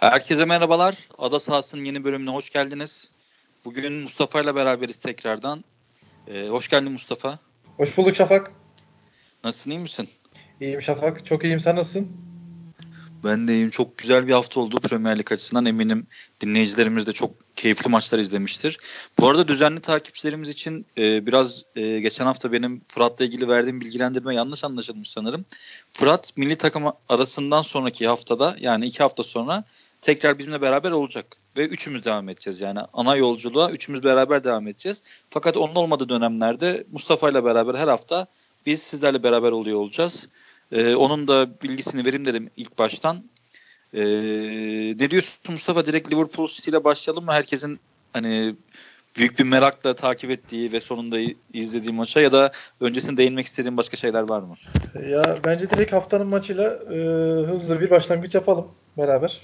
Herkese merhabalar. Ada Sahası'nın yeni bölümüne hoş geldiniz. Bugün Mustafa ile beraberiz tekrardan. Ee, hoş geldin Mustafa. Hoş bulduk Şafak. Nasılsın, iyi misin? İyiyim Şafak. Çok iyiyim. Sen nasılsın? Ben de iyiyim. Çok güzel bir hafta oldu Premier Lig açısından. Eminim dinleyicilerimiz de çok keyifli maçlar izlemiştir. Bu arada düzenli takipçilerimiz için e, biraz e, geçen hafta benim Fırat'la ilgili verdiğim bilgilendirme yanlış anlaşılmış sanırım. Fırat milli takım arasından sonraki haftada yani iki hafta sonra tekrar bizimle beraber olacak. Ve üçümüz devam edeceğiz. Yani ana yolculuğa üçümüz beraber devam edeceğiz. Fakat onun olmadığı dönemlerde Mustafa ile beraber her hafta biz sizlerle beraber oluyor olacağız. Ee, onun da bilgisini vereyim dedim ilk baştan. Ee, ne diyorsun Mustafa? Direkt Liverpool City ile başlayalım mı? Herkesin hani büyük bir merakla takip ettiği ve sonunda izlediği maça ya da öncesinde değinmek istediğin başka şeyler var mı? Ya bence direkt haftanın maçıyla e, hızlı bir başlangıç yapalım beraber.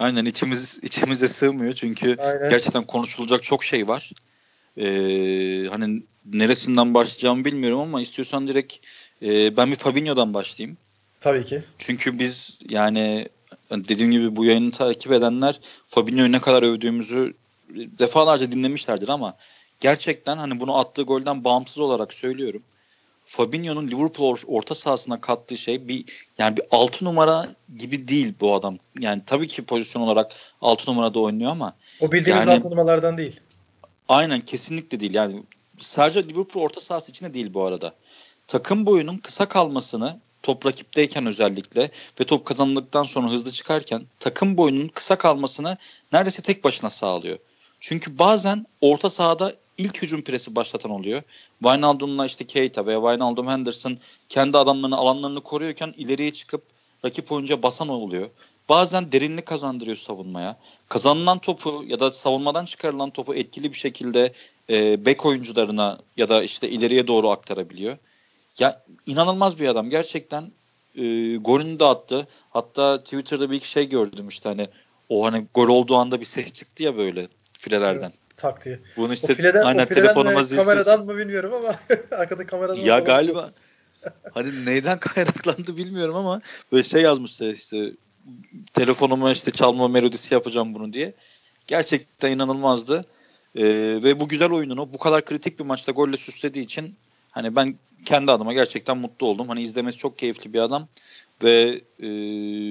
Aynen içimiz içimize sığmıyor çünkü Aynen. gerçekten konuşulacak çok şey var. Ee, hani neresinden başlayacağımı bilmiyorum ama istiyorsan direkt e, ben bir Fabinho'dan başlayayım. Tabii ki. Çünkü biz yani dediğim gibi bu yayını takip edenler Fabinho'yu ne kadar övdüğümüzü defalarca dinlemişlerdir ama gerçekten hani bunu attığı golden bağımsız olarak söylüyorum. Fabinho'nun Liverpool orta sahasına kattığı şey bir yani bir 6 numara gibi değil bu adam. Yani tabii ki pozisyon olarak 6 numarada oynuyor ama o bildiğimiz yani, 6 numaralardan değil. Aynen kesinlikle değil. Yani sadece Liverpool orta sahası içinde değil bu arada. Takım boyunun kısa kalmasını top rakipteyken özellikle ve top kazanıldıktan sonra hızlı çıkarken takım boyunun kısa kalmasını neredeyse tek başına sağlıyor. Çünkü bazen orta sahada ilk hücum presi başlatan oluyor. Wijnaldum'la işte Keita veya Wijnaldum Henderson kendi adamlarını alanlarını koruyorken ileriye çıkıp rakip oyuncuya basan oluyor. Bazen derinlik kazandırıyor savunmaya. Kazanılan topu ya da savunmadan çıkarılan topu etkili bir şekilde e, bek oyuncularına ya da işte ileriye doğru aktarabiliyor. Ya inanılmaz bir adam gerçekten e, golünü de attı. Hatta Twitter'da bir iki şey gördüm işte hani o hani gol olduğu anda bir ses çıktı ya böyle filelerden. Tak diye. Bunu işte o fileden, aynen o fileden telefonuma zilsiz. Kameradan mı bilmiyorum ama arkada kameradan Ya galiba hani neyden kaynaklandı bilmiyorum ama böyle şey yazmışlar işte telefonuma işte çalma melodisi yapacağım bunu diye. Gerçekten inanılmazdı. Ee, ve bu güzel oyununu bu kadar kritik bir maçta golle süslediği için hani ben kendi adıma gerçekten mutlu oldum. Hani izlemesi çok keyifli bir adam ve e,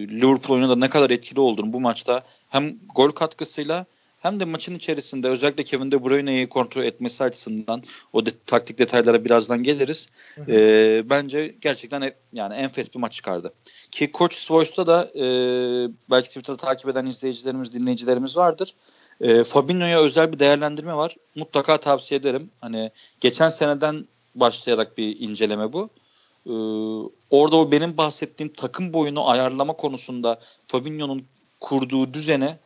Liverpool oyunu da ne kadar etkili olduğunu bu maçta hem gol katkısıyla hem de maçın içerisinde özellikle Kevin De Bruyne'yi kontrol etmesi açısından o de, taktik detaylara birazdan geliriz. Hı hı. E, bence gerçekten e, yani enfes bir maç çıkardı. Ki Coach Voice'da da e, belki Twitter'da takip eden izleyicilerimiz, dinleyicilerimiz vardır. E, Fabinho'ya özel bir değerlendirme var. Mutlaka tavsiye ederim. Hani geçen seneden başlayarak bir inceleme bu. Ee, orada o benim bahsettiğim takım boyunu ayarlama konusunda Fabinho'nun kurduğu düzene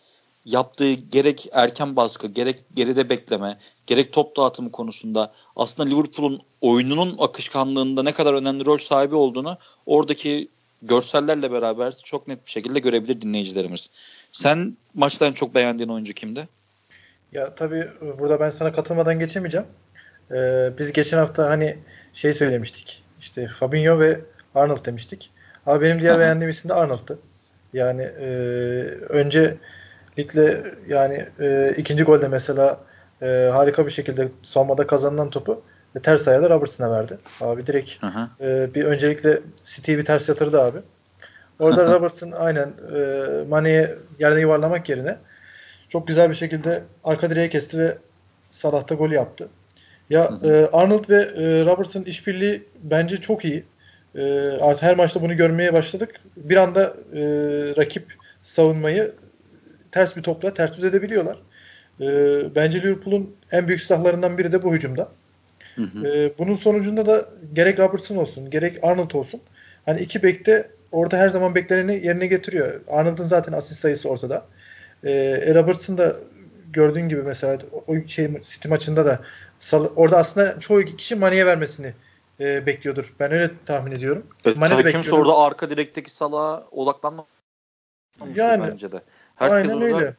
yaptığı gerek erken baskı, gerek geride bekleme, gerek top dağıtımı konusunda aslında Liverpool'un oyununun akışkanlığında ne kadar önemli rol sahibi olduğunu oradaki görsellerle beraber çok net bir şekilde görebilir dinleyicilerimiz. Sen maçtan çok beğendiğin oyuncu kimdi? Ya tabii burada ben sana katılmadan geçemeyeceğim. Ee, biz geçen hafta hani şey söylemiştik. İşte Fabinho ve Arnold demiştik. Abi benim diğer Aha. beğendiğim isim de Arnold'tı. Yani e, önce ligle yani e, ikinci golde mesela e, harika bir şekilde savunmada kazanılan topu e, ters ayağıyla Robertson'a verdi. Abi direkt e, bir öncelikle City'yi bir ters yatırdı abi. Orada Robertson aynen e, Mane'yi yerine yuvarlamak yerine çok güzel bir şekilde arka direğe kesti ve Salah'ta gol yaptı. Ya E, Arnold ve e, Robertson işbirliği bence çok iyi. E, artık her maçta bunu görmeye başladık. Bir anda e, rakip savunmayı ters bir topla ters düz edebiliyorlar. E, bence Liverpool'un en büyük silahlarından biri de bu hücumda. Hı hı. E, bunun sonucunda da gerek Robertson olsun gerek Arnold olsun. Hani iki bekte orada her zaman beklerini yerine getiriyor. Arnold'un zaten asist sayısı ortada. E, Robertson da gördüğün gibi mesela o şey City maçında da orada aslında çoğu kişi Mane'ye vermesini e, bekliyordur. Ben öyle tahmin ediyorum. Evet, Mane de kimse orada arka direkteki Salah'a odaklanmamıştı yani, bence de. Herkes aynen orada, öyle.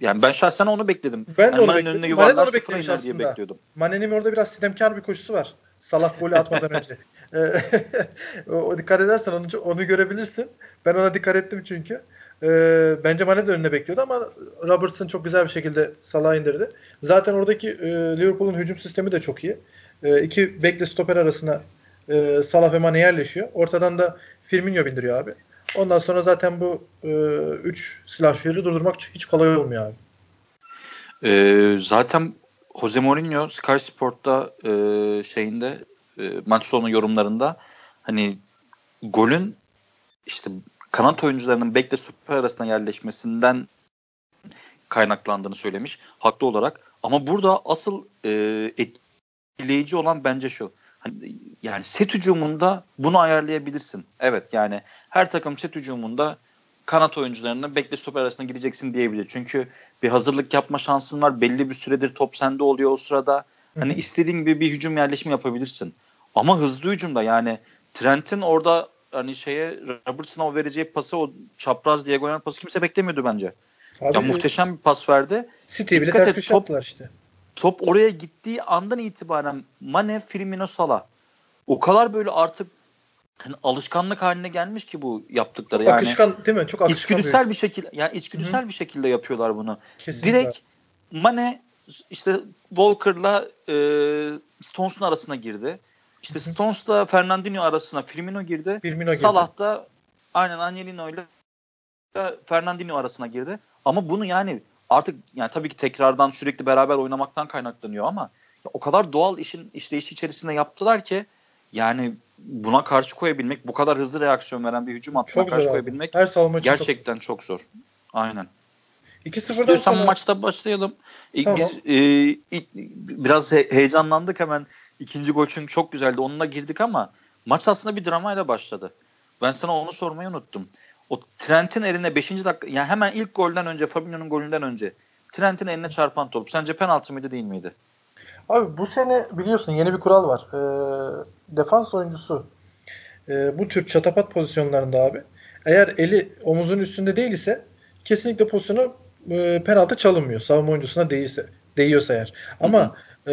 Yani ben şahsen onu bekledim. Ben de onu bekledim. Mane de onu beklemiş aslında. Diye bekliyordum. Mane'nin orada biraz sitemkar bir koşusu var. Salah golü atmadan önce. o, dikkat edersen onu, onu görebilirsin. Ben ona dikkat ettim çünkü. E, bence Mane de önüne bekliyordu ama Robertson çok güzel bir şekilde Salah'ı indirdi. Zaten oradaki e, Liverpool'un hücum sistemi de çok iyi. E, iki bekle stoper arasına e, Salah ve Mane yerleşiyor. Ortadan da Firmino bindiriyor abi. Ondan sonra zaten bu 3 e, silahşörü durdurmak hiç kolay olmuyor abi. E, zaten Jose Mourinho Sky Sport'ta e, şeyinde e, maç sonu yorumlarında hani golün işte kanat oyuncularının bekle stoper arasında yerleşmesinden kaynaklandığını söylemiş haklı olarak. Ama burada asıl e, etkileyici olan bence şu. Yani set hücumunda bunu ayarlayabilirsin. Evet yani her takım set hücumunda kanat oyuncularının bekle stoper arasında gideceksin diyebilir. Çünkü bir hazırlık yapma şansın var. Belli bir süredir top sende oluyor o sırada. Hani Hı-hı. istediğin gibi bir hücum yerleşimi yapabilirsin. Ama hızlı hücumda yani Trent'in orada hani şeye Robertson'a o vereceği pası o çapraz diagonal pası kimse beklemiyordu bence. Abi, ya muhteşem bir pas verdi. City bile ters köşe yaptılar işte. Top oraya gittiği andan itibaren Mane, Firmino, Salah o kadar böyle artık hani alışkanlık haline gelmiş ki bu yaptıkları yani. Akışkan değil mi? Çok akışkan. İçgüdüsel bir, bir şekilde yani içgüdüsel Hı-hı. bir şekilde yapıyorlar bunu. Kesinlikle. Direkt Mane işte Walker'la e, Stones'un arasına girdi. İşte Stones'la Fernandinho arasına Firmino girdi. Firmino girdi. Salah da aynen Angelino ile Fernandinho arasına girdi. Ama bunu yani artık yani tabii ki tekrardan sürekli beraber oynamaktan kaynaklanıyor ama o kadar doğal işin işleyişi içerisinde yaptılar ki yani buna karşı koyabilmek, bu kadar hızlı reaksiyon veren bir hücum hattına çok karşı koyabilmek Her gerçekten çok, çok zor. Aynen. 2-0'dan İstiyorsan sonra... maçta başlayalım. Tamam. Biz e, biraz he, heyecanlandık hemen. ikinci gol çünkü çok güzeldi. Onunla girdik ama maç aslında bir dramayla başladı. Ben sana onu sormayı unuttum. O Trent'in eline 5. dakika yani hemen ilk golden önce Fabinho'nun golünden önce Trent'in eline çarpan top. Sence penaltı mıydı değil miydi? Abi bu sene biliyorsun yeni bir kural var. E, defans oyuncusu e, bu tür çatapat pozisyonlarında abi eğer eli omuzun üstünde değil ise kesinlikle pozisyonu e, penaltı çalınmıyor. Savunma oyuncusuna değilse, değiyorsa eğer. Ama e,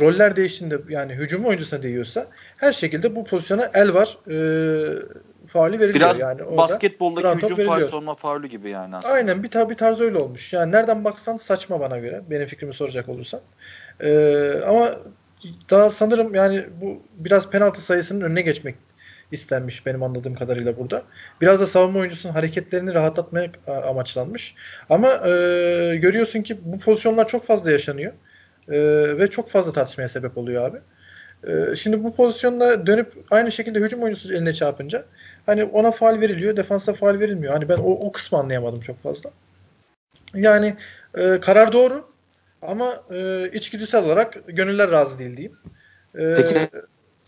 roller değiştiğinde yani hücum oyuncusuna değiyorsa her şekilde bu pozisyona el var. E, faali veriliyor. Biraz yani orada basketboldaki hücum faal sorma faulü gibi yani aslında. Aynen bir, tar bir tarz öyle olmuş. Yani nereden baksan saçma bana göre. Benim fikrimi soracak olursan. Ee, ama daha sanırım yani bu biraz penaltı sayısının önüne geçmek istenmiş benim anladığım kadarıyla burada. Biraz da savunma oyuncusunun hareketlerini rahatlatmaya amaçlanmış. Ama e, görüyorsun ki bu pozisyonlar çok fazla yaşanıyor. E, ve çok fazla tartışmaya sebep oluyor abi. E, şimdi bu pozisyonda dönüp aynı şekilde hücum oyuncusu eline çarpınca hani ona faal veriliyor, defansa faal verilmiyor. Hani ben o, o kısmı anlayamadım çok fazla. Yani e, karar doğru ama e, içgüdüsel olarak gönüller razı değil diyeyim. E, Peki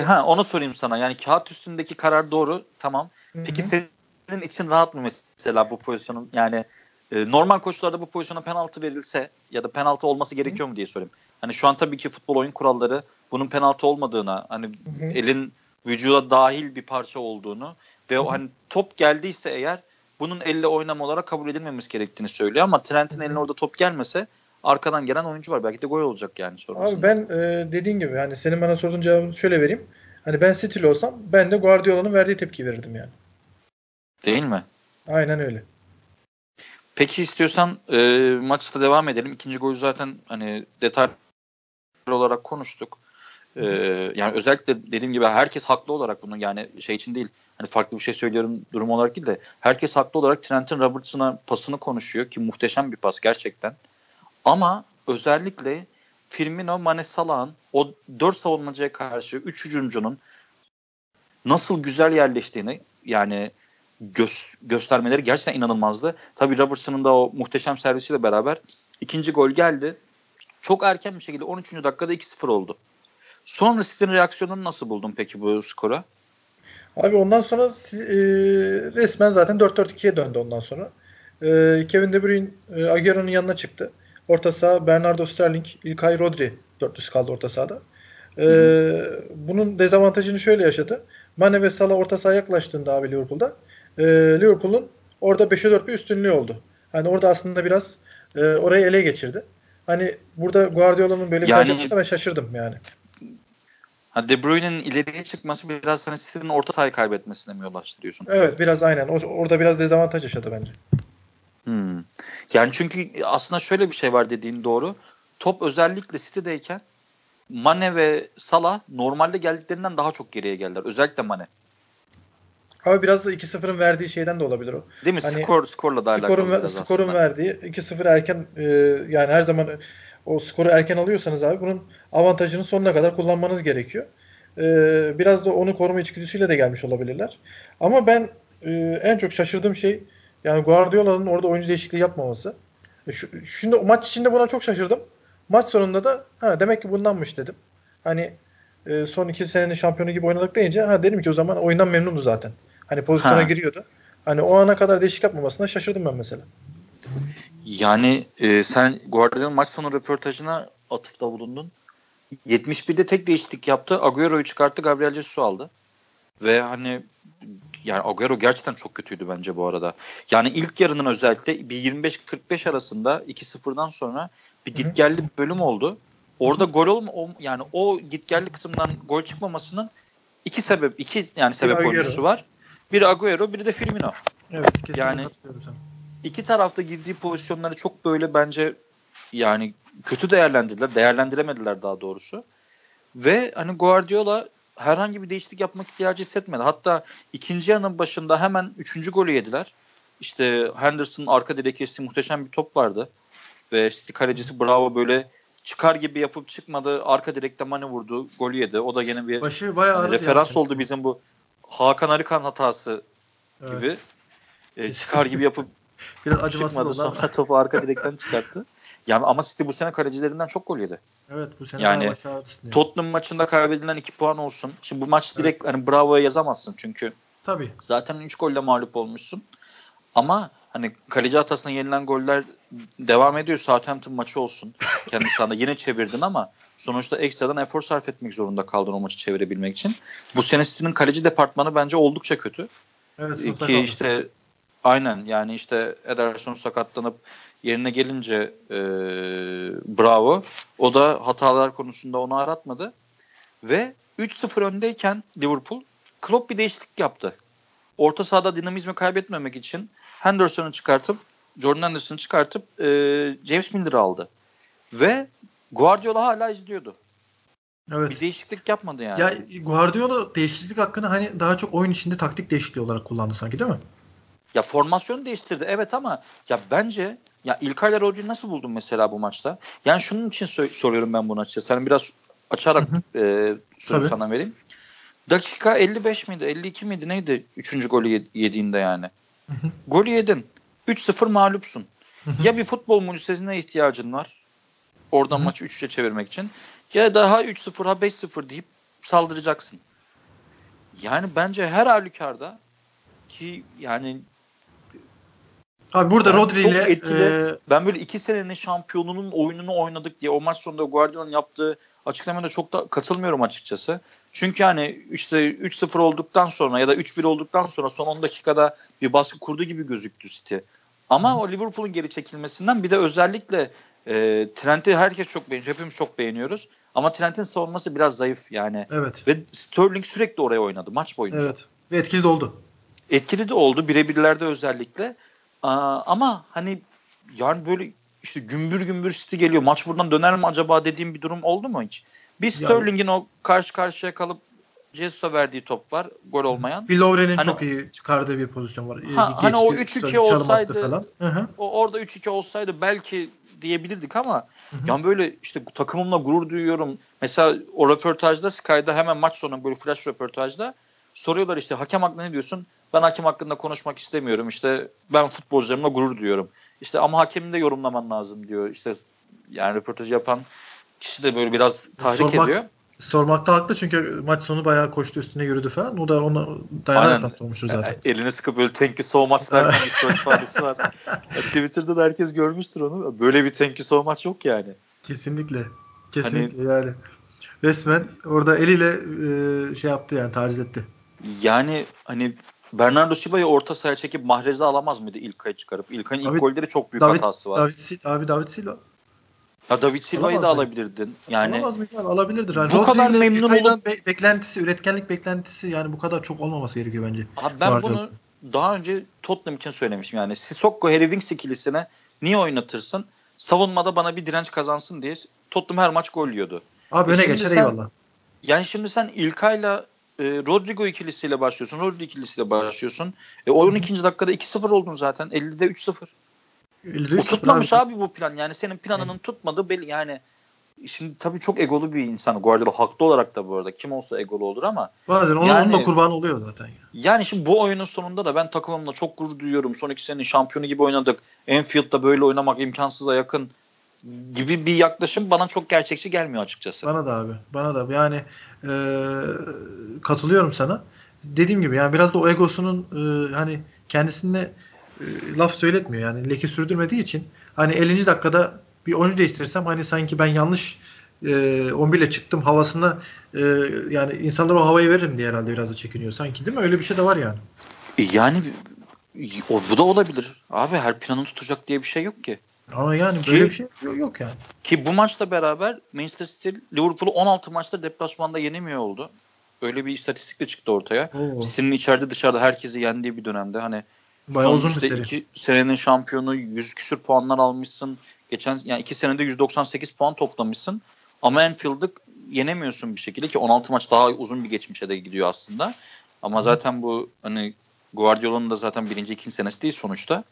ha onu sorayım sana. Yani kağıt üstündeki karar doğru tamam. Peki hı. senin için rahat mı mesela bu pozisyonun yani e, normal koşullarda bu pozisyona penaltı verilse ya da penaltı olması gerekiyor hı. mu diye sorayım. Hani şu an tabii ki futbol oyun kuralları bunun penaltı olmadığına hani hı hı. elin vücuda dahil bir parça olduğunu ve o hani top geldiyse eğer bunun elle oynama olarak kabul edilmemesi gerektiğini söylüyor ama Trent'in eline orada top gelmese arkadan gelen oyuncu var. Belki de gol olacak yani sonrasında. Abi ben e, dediğin gibi hani senin bana sorduğun cevabını şöyle vereyim. Hani ben City'li olsam ben de Guardiola'nın verdiği tepki verirdim yani. Değil mi? Aynen öyle. Peki istiyorsan e, maçta devam edelim. İkinci golü zaten hani detaylı olarak konuştuk. E, yani özellikle dediğim gibi herkes haklı olarak bunu yani şey için değil. Hani farklı bir şey söylüyorum durum olarak değil de herkes haklı olarak Trent'in Robertson'a pasını konuşuyor ki muhteşem bir pas gerçekten. Ama özellikle Firmino, Mane, Salah'ın o dört savunmacıya karşı üç hücumcunun nasıl güzel yerleştiğini yani gö- göstermeleri gerçekten inanılmazdı. Tabii Robertson'ın da o muhteşem servisiyle beraber ikinci gol geldi. Çok erken bir şekilde 13. dakikada 2-0 oldu. Sonra City'nin reaksiyonunu nasıl buldun peki bu skora? Abi ondan sonra e, resmen zaten 4-4-2'ye döndü ondan sonra. E, Kevin De Bruyne e, Agüero'nun yanına çıktı. Orta saha Bernardo Sterling, İlkay Rodri dörtlüsü kaldı orta sahada. Ee, bunun dezavantajını şöyle yaşadı. Mane ve Salah orta sahaya yaklaştığında abi Liverpool'da e, Liverpool'un orada 5'e 4 bir üstünlüğü oldu. Hani orada aslında biraz e, orayı ele geçirdi. Hani burada Guardiola'nın böyle bir yani, tercih ben şaşırdım yani. Ha De Bruyne'nin ileriye çıkması biraz hani City'nin orta sahayı kaybetmesine mi yol açtı diyorsun? Evet biraz aynen. O, orada biraz dezavantaj yaşadı bence. Hmm. Yani çünkü aslında şöyle bir şey var dediğin doğru. Top özellikle City'deyken Mane ve Salah normalde geldiklerinden daha çok geriye geldiler. Özellikle Mane. Abi biraz da 2-0'ın verdiği şeyden de olabilir o. Değil mi? Hani, skor skorla da alakalı skorun, biraz skorun aslında. verdiği 2-0 erken e, yani her zaman o skoru erken alıyorsanız abi bunun avantajını sonuna kadar kullanmanız gerekiyor. E, biraz da onu koruma içgüdüsüyle de gelmiş olabilirler. Ama ben e, en çok şaşırdığım şey yani Guardiola'nın orada oyuncu değişikliği yapmaması. E, şu, şimdi maç içinde buna çok şaşırdım. Maç sonunda da ha demek ki bundanmış dedim. Hani e, son iki senenin şampiyonu gibi oynadık deyince ha dedim ki o zaman oyundan memnundu zaten. Hani pozisyona Ha. giriyordu. Hani o ana kadar değişik yapmamasına şaşırdım ben mesela. Yani e, sen Guardiola'nın maç sonu röportajına atıfta bulundun. 71'de tek değişiklik yaptı. Agüero'yu çıkarttı. Gabriel Jesus aldı. Ve hani yani Agüero gerçekten çok kötüydü bence bu arada. Yani ilk yarının özellikle bir 25-45 arasında 2-0'dan sonra bir gitgelli bir bölüm oldu. Orada gol olma yani o gitgelli kısımdan gol çıkmamasının iki sebep iki yani sebep Agüero. oyuncusu var. Biri Agüero, biri de Firmino. Evet kesinlikle Yani- katılıyorum sana. İki tarafta girdiği pozisyonları çok böyle bence yani kötü değerlendirdiler. Değerlendiremediler daha doğrusu. Ve hani Guardiola herhangi bir değişiklik yapmak ihtiyacı hissetmedi. Hatta ikinci yarının başında hemen üçüncü golü yediler. İşte Henderson'ın arka direğe kestiği muhteşem bir top vardı. Ve City kalecisi Bravo böyle çıkar gibi yapıp çıkmadı. Arka direkte Mane vurdu. Golü yedi. O da gene bir Başı bayağı hani referans oldu bizim bu Hakan Arıkan hatası Evet. gibi. E, çıkar gibi yapıp Biraz acımasız çıkmadı sonra topu arka direkten çıkarttı. Yani ama City bu sene kalecilerinden çok gol yedi. Evet bu sene Yani. Tottenham maçında kaybedilen 2 puan olsun. Şimdi bu maç direkt hani Bravo'ya yazamazsın çünkü Tabii. zaten 3 golle mağlup olmuşsun. Ama hani kaleci hatasına yenilen goller devam ediyor. Southampton maçı olsun. Kendi sahanda yine çevirdin ama sonuçta ekstradan efor sarf etmek zorunda kaldın o maçı çevirebilmek için. Bu sene City'nin kaleci departmanı bence oldukça kötü. Evet Ki kaldı. işte aynen yani işte Ederson sakatlanıp yerine gelince e, bravo. O da hatalar konusunda onu aratmadı. Ve 3-0 öndeyken Liverpool Klopp bir değişiklik yaptı. Orta sahada dinamizmi kaybetmemek için Henderson'ı çıkartıp Jordan Henderson'ı çıkartıp e, James Miller'ı aldı. Ve Guardiola hala izliyordu. Evet. Bir değişiklik yapmadı yani. Ya Guardiola değişiklik hakkını hani daha çok oyun içinde taktik değişikliği olarak kullandı sanki değil mi? Ya formasyonu değiştirdi evet ama ya bence ya İlkay'la Rodri'yi nasıl buldun mesela bu maçta? Yani şunun için sö- soruyorum ben bunu açıkçası. Sen biraz açarak Hı e, Tabii. sana vereyim. Dakika 55 miydi 52 miydi neydi 3. golü ye- yediğinde yani. Hı hı. Golü yedin. 3-0 mağlupsun. Hı hı. Ya bir futbol mucizesine ihtiyacın var. Oradan Hı hı. maçı 3-3'e çevirmek için. Ya daha 3-0 ha 5-0 deyip saldıracaksın. Yani bence her halükarda ki yani Abi burada Ben Rodri ile etkili- e, Ben böyle iki senenin şampiyonunun oyununu oynadık diye o maç sonunda Guardiola'nın yaptığı açıklamada çok da katılmıyorum açıkçası. Çünkü hani işte 3-0 olduktan sonra ya da 3-1 olduktan sonra son 10 dakikada bir baskı kurdu gibi gözüktü City. Ama o Liverpool'un geri çekilmesinden bir de özellikle e, Trent'i herkes çok beğeniyor. Hepimiz çok beğeniyoruz. Ama Trent'in savunması biraz zayıf yani. evet. Ve Sterling sürekli oraya oynadı maç boyunca. Evet. Ve etkili de oldu. Etkili de oldu birebirlerde özellikle. Aa, ama hani yani böyle işte gümbür gümbür City geliyor. Maç buradan döner mi acaba dediğim bir durum oldu mu hiç? Bir Sterling'in o karşı karşıya kalıp Jesus'a verdiği top var. Gol olmayan. Phil Lovren'in Hani- çok iyi çıkardığı bir pozisyon var. Ha, Geçti, hani o 3-2 çalım attı olsaydı- falan. Hı hı. O orada 3-2 olsaydı belki diyebilirdik ama Hı hı. yani böyle işte takımımla gurur duyuyorum. Mesela o röportajda Sky'da hemen maç sonu böyle flash röportajda soruyorlar işte hakem hakkında ne diyorsun? Ben hakem hakkında konuşmak istemiyorum. İşte ben futbolcularımla gurur duyuyorum. İşte ama hakemin de yorumlaman lazım diyor. İşte yani röportajı yapan kişi de böyle biraz tahrik Sormak- ediyor. Sormakta haklı çünkü maç sonu bayağı koştu üstüne yürüdü falan. O da ona dayanarak sormuştur zaten. E, Elini sıkıp böyle thank you so much derken bir ifadesi var. Ya Twitter'da da herkes görmüştür onu. Böyle bir thank you so much yok yani. Kesinlikle. Kesinlikle Hani- yani. Resmen orada eliyle e, şey yaptı yani tariz etti. Yani hani Bernardo Silva'yı orta sahaya çekip Mahrez'i alamaz mıydı İlkay'ı çıkarıp? İlkay'ın ilk golleri çok büyük David, hatası var. David, abi David Silva. ya David Silva'yı da alabilirdin. Yani Alamaz mıydı abi? Alabilirdir. Yani bu kadar Rodri ile memnun olup- be- beklentisi, üretkenlik beklentisi yani bu kadar çok olmaması gerekiyor bence. abi ben Guardiola. bunu daha önce Tottenham için söylemişim yani Sissoko Harry Winks ikilisine niye oynatırsın? Savunmada bana bir direnç kazansın diye Tottenham her maç gol yiyordu. Abi e öne geçer sen, eyvallah. Yani şimdi sen İlkay'la e, Rodrigo ikilisiyle başlıyorsun. Rodrigo ikilisiyle başlıyorsun. E, oyun ikinci dakikada 2-0 oldun zaten. 50'de 3-0. Bu tutmamış abi. abi bu plan. Yani senin planının evet. tutmadığı belli. Yani şimdi tabii çok egolu bir insan Guardiola haklı olarak da bu arada kim olsa egolu olur ama bazen onun, yani, onun da kurban oluyor zaten. Ya. Yani şimdi bu oyunun sonunda da ben takımımla çok gurur duyuyorum. Son iki senenin şampiyonu gibi oynadık. Enfield'da böyle oynamak imkansıza yakın gibi bir yaklaşım bana çok gerçekçi gelmiyor açıkçası. Bana da abi. Bana da yani e, katılıyorum sana. Dediğim gibi yani biraz da o egosunun e, hani kendisine e, laf söyletmiyor yani leke sürdürmediği için hani 50. dakikada bir oyuncu değiştirirsem hani sanki ben yanlış e, 11 ile çıktım havasına e, yani insanlara o havayı veririm diye herhalde biraz da çekiniyor sanki değil mi? Öyle bir şey de var yani. Yani o, bu da olabilir. Abi her planı tutacak diye bir şey yok ki. Ama yani böyle ki, bir şey yok, yani. Ki bu maçla beraber Manchester City Liverpool'u 16 maçta deplasmanda yenemiyor oldu. Öyle bir istatistik de çıktı ortaya. City'nin içeride dışarıda herkesi yendiği bir dönemde. Hani Bayağı uzun işte bir seri. iki senenin şampiyonu 100 küsür puanlar almışsın. Geçen yani iki senede 198 puan toplamışsın. Ama Enfield'ı yenemiyorsun bir şekilde ki 16 maç daha uzun bir geçmişe de gidiyor aslında. Ama zaten bu hani Guardiola'nın da zaten birinci ikinci senesi değil sonuçta.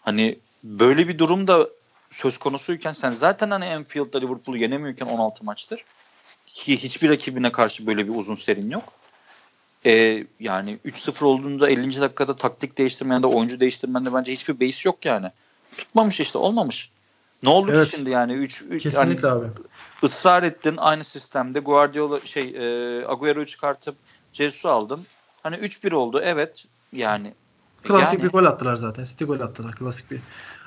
Hani böyle bir durum da söz konusuyken sen zaten hani Enfield'da Liverpool'u yenemiyorken 16 maçtır. Ki hiçbir rakibine karşı böyle bir uzun serin yok. E, yani 3-0 olduğunda 50. dakikada taktik değiştirmende, oyuncu değiştirmende bence hiçbir base yok yani. Tutmamış işte olmamış. Ne oldu evet. ki şimdi yani 3 Kesinlikle yani, abi. ısrar ettin aynı sistemde Guardiola şey e, Agüero'yu çıkartıp Jesus'u aldın. Hani 3-1 oldu evet yani. Klasik yani, bir gol attılar zaten. City gol attılar. Klasik bir.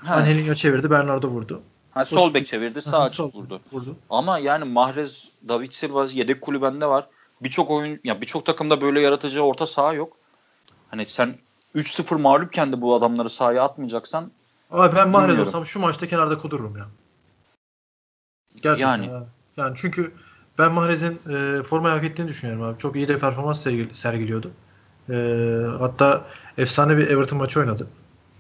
Ha. Angelinho çevirdi, Bernardo vurdu. Ha, sol bek çevirdi, sağ açık vurdu. vurdu. Ama yani Mahrez, David Silva yedek kulübende var birçok oyun ya birçok takımda böyle yaratıcı orta saha yok. Hani sen 3-0 mağlupken de bu adamları sahaya atmayacaksan Abi ben Mahrez olsam şu maçta kenarda kudururum ya. Gerçekten yani. Ya. Yani çünkü ben Mahrez'in e, formayı hak ettiğini düşünüyorum abi. Çok iyi de performans sergiliyordu. E, hatta efsane bir Everton maçı oynadı.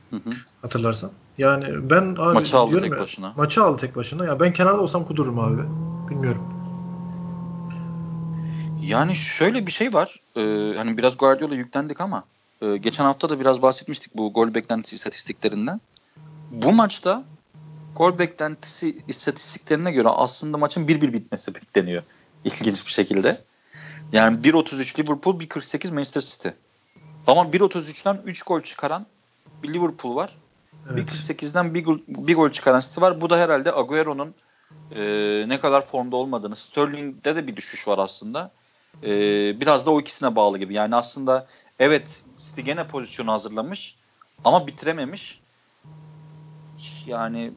Hı hı. Hatırlarsan. Yani ben abi maçı aldı tek ya, başına. Maçı aldı tek başına. Ya ben kenarda olsam kudururum abi. Bilmiyorum. Yani şöyle bir şey var. Ee, hani biraz Guardiola yüklendik ama e, geçen hafta da biraz bahsetmiştik bu gol beklentisi istatistiklerinden. Bu maçta gol beklentisi istatistiklerine göre aslında maçın 1-1 bitmesi bekleniyor. İlginç bir şekilde. Yani 1.33 Liverpool, 1.48 Manchester City. Ama 1.33'ten 3 gol çıkaran bir Liverpool var. Evet. 1.48'den bir gol, bir gol çıkaran City var. Bu da herhalde Agüero'nun e, ne kadar formda olmadığını. Sterling'de de bir düşüş var aslında e, biraz da o ikisine bağlı gibi. Yani aslında evet City gene pozisyonu hazırlamış ama bitirememiş. Yani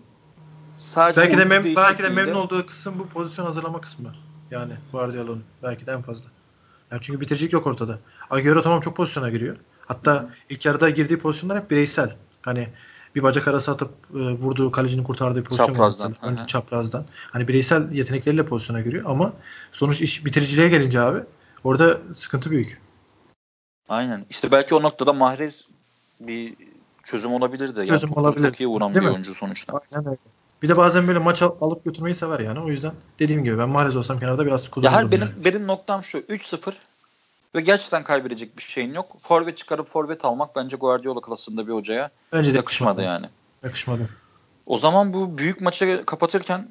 sadece belki de, mem- belki de memnun olduğu kısım bu pozisyon hazırlama kısmı. Yani Guardiola'nın belki de en fazla. Yani çünkü bitiricilik yok ortada. Agüero tamam çok pozisyona giriyor. Hatta Hı. ilk yarıda girdiği pozisyonlar hep bireysel. Hani bir bacak arası atıp e, vurduğu kalecinin kurtardığı pozisyon çaprazdan. mesela. çaprazdan. Hani bireysel yetenekleriyle pozisyona giriyor ama sonuç iş bitiriciliğe gelince abi orada sıkıntı büyük. Aynen. İşte belki o noktada Mahrez bir çözüm olabilir de. Çözüm yani olabilir. Çok iyi vuran Değil bir mi? oyuncu sonuçta. Aynen öyle. Bir de bazen böyle maç alıp götürmeyi sever yani. O yüzden dediğim gibi ben Mahrez olsam kenarda biraz kullanırım. Ya her benim, yani. benim noktam şu. 3-0 ve gerçekten kaybedecek bir şeyin yok. Forvet çıkarıp forvet almak bence Guardiola klasında bir hocaya bence de yakışmadı yani. Yakışmadı. O zaman bu büyük maçı kapatırken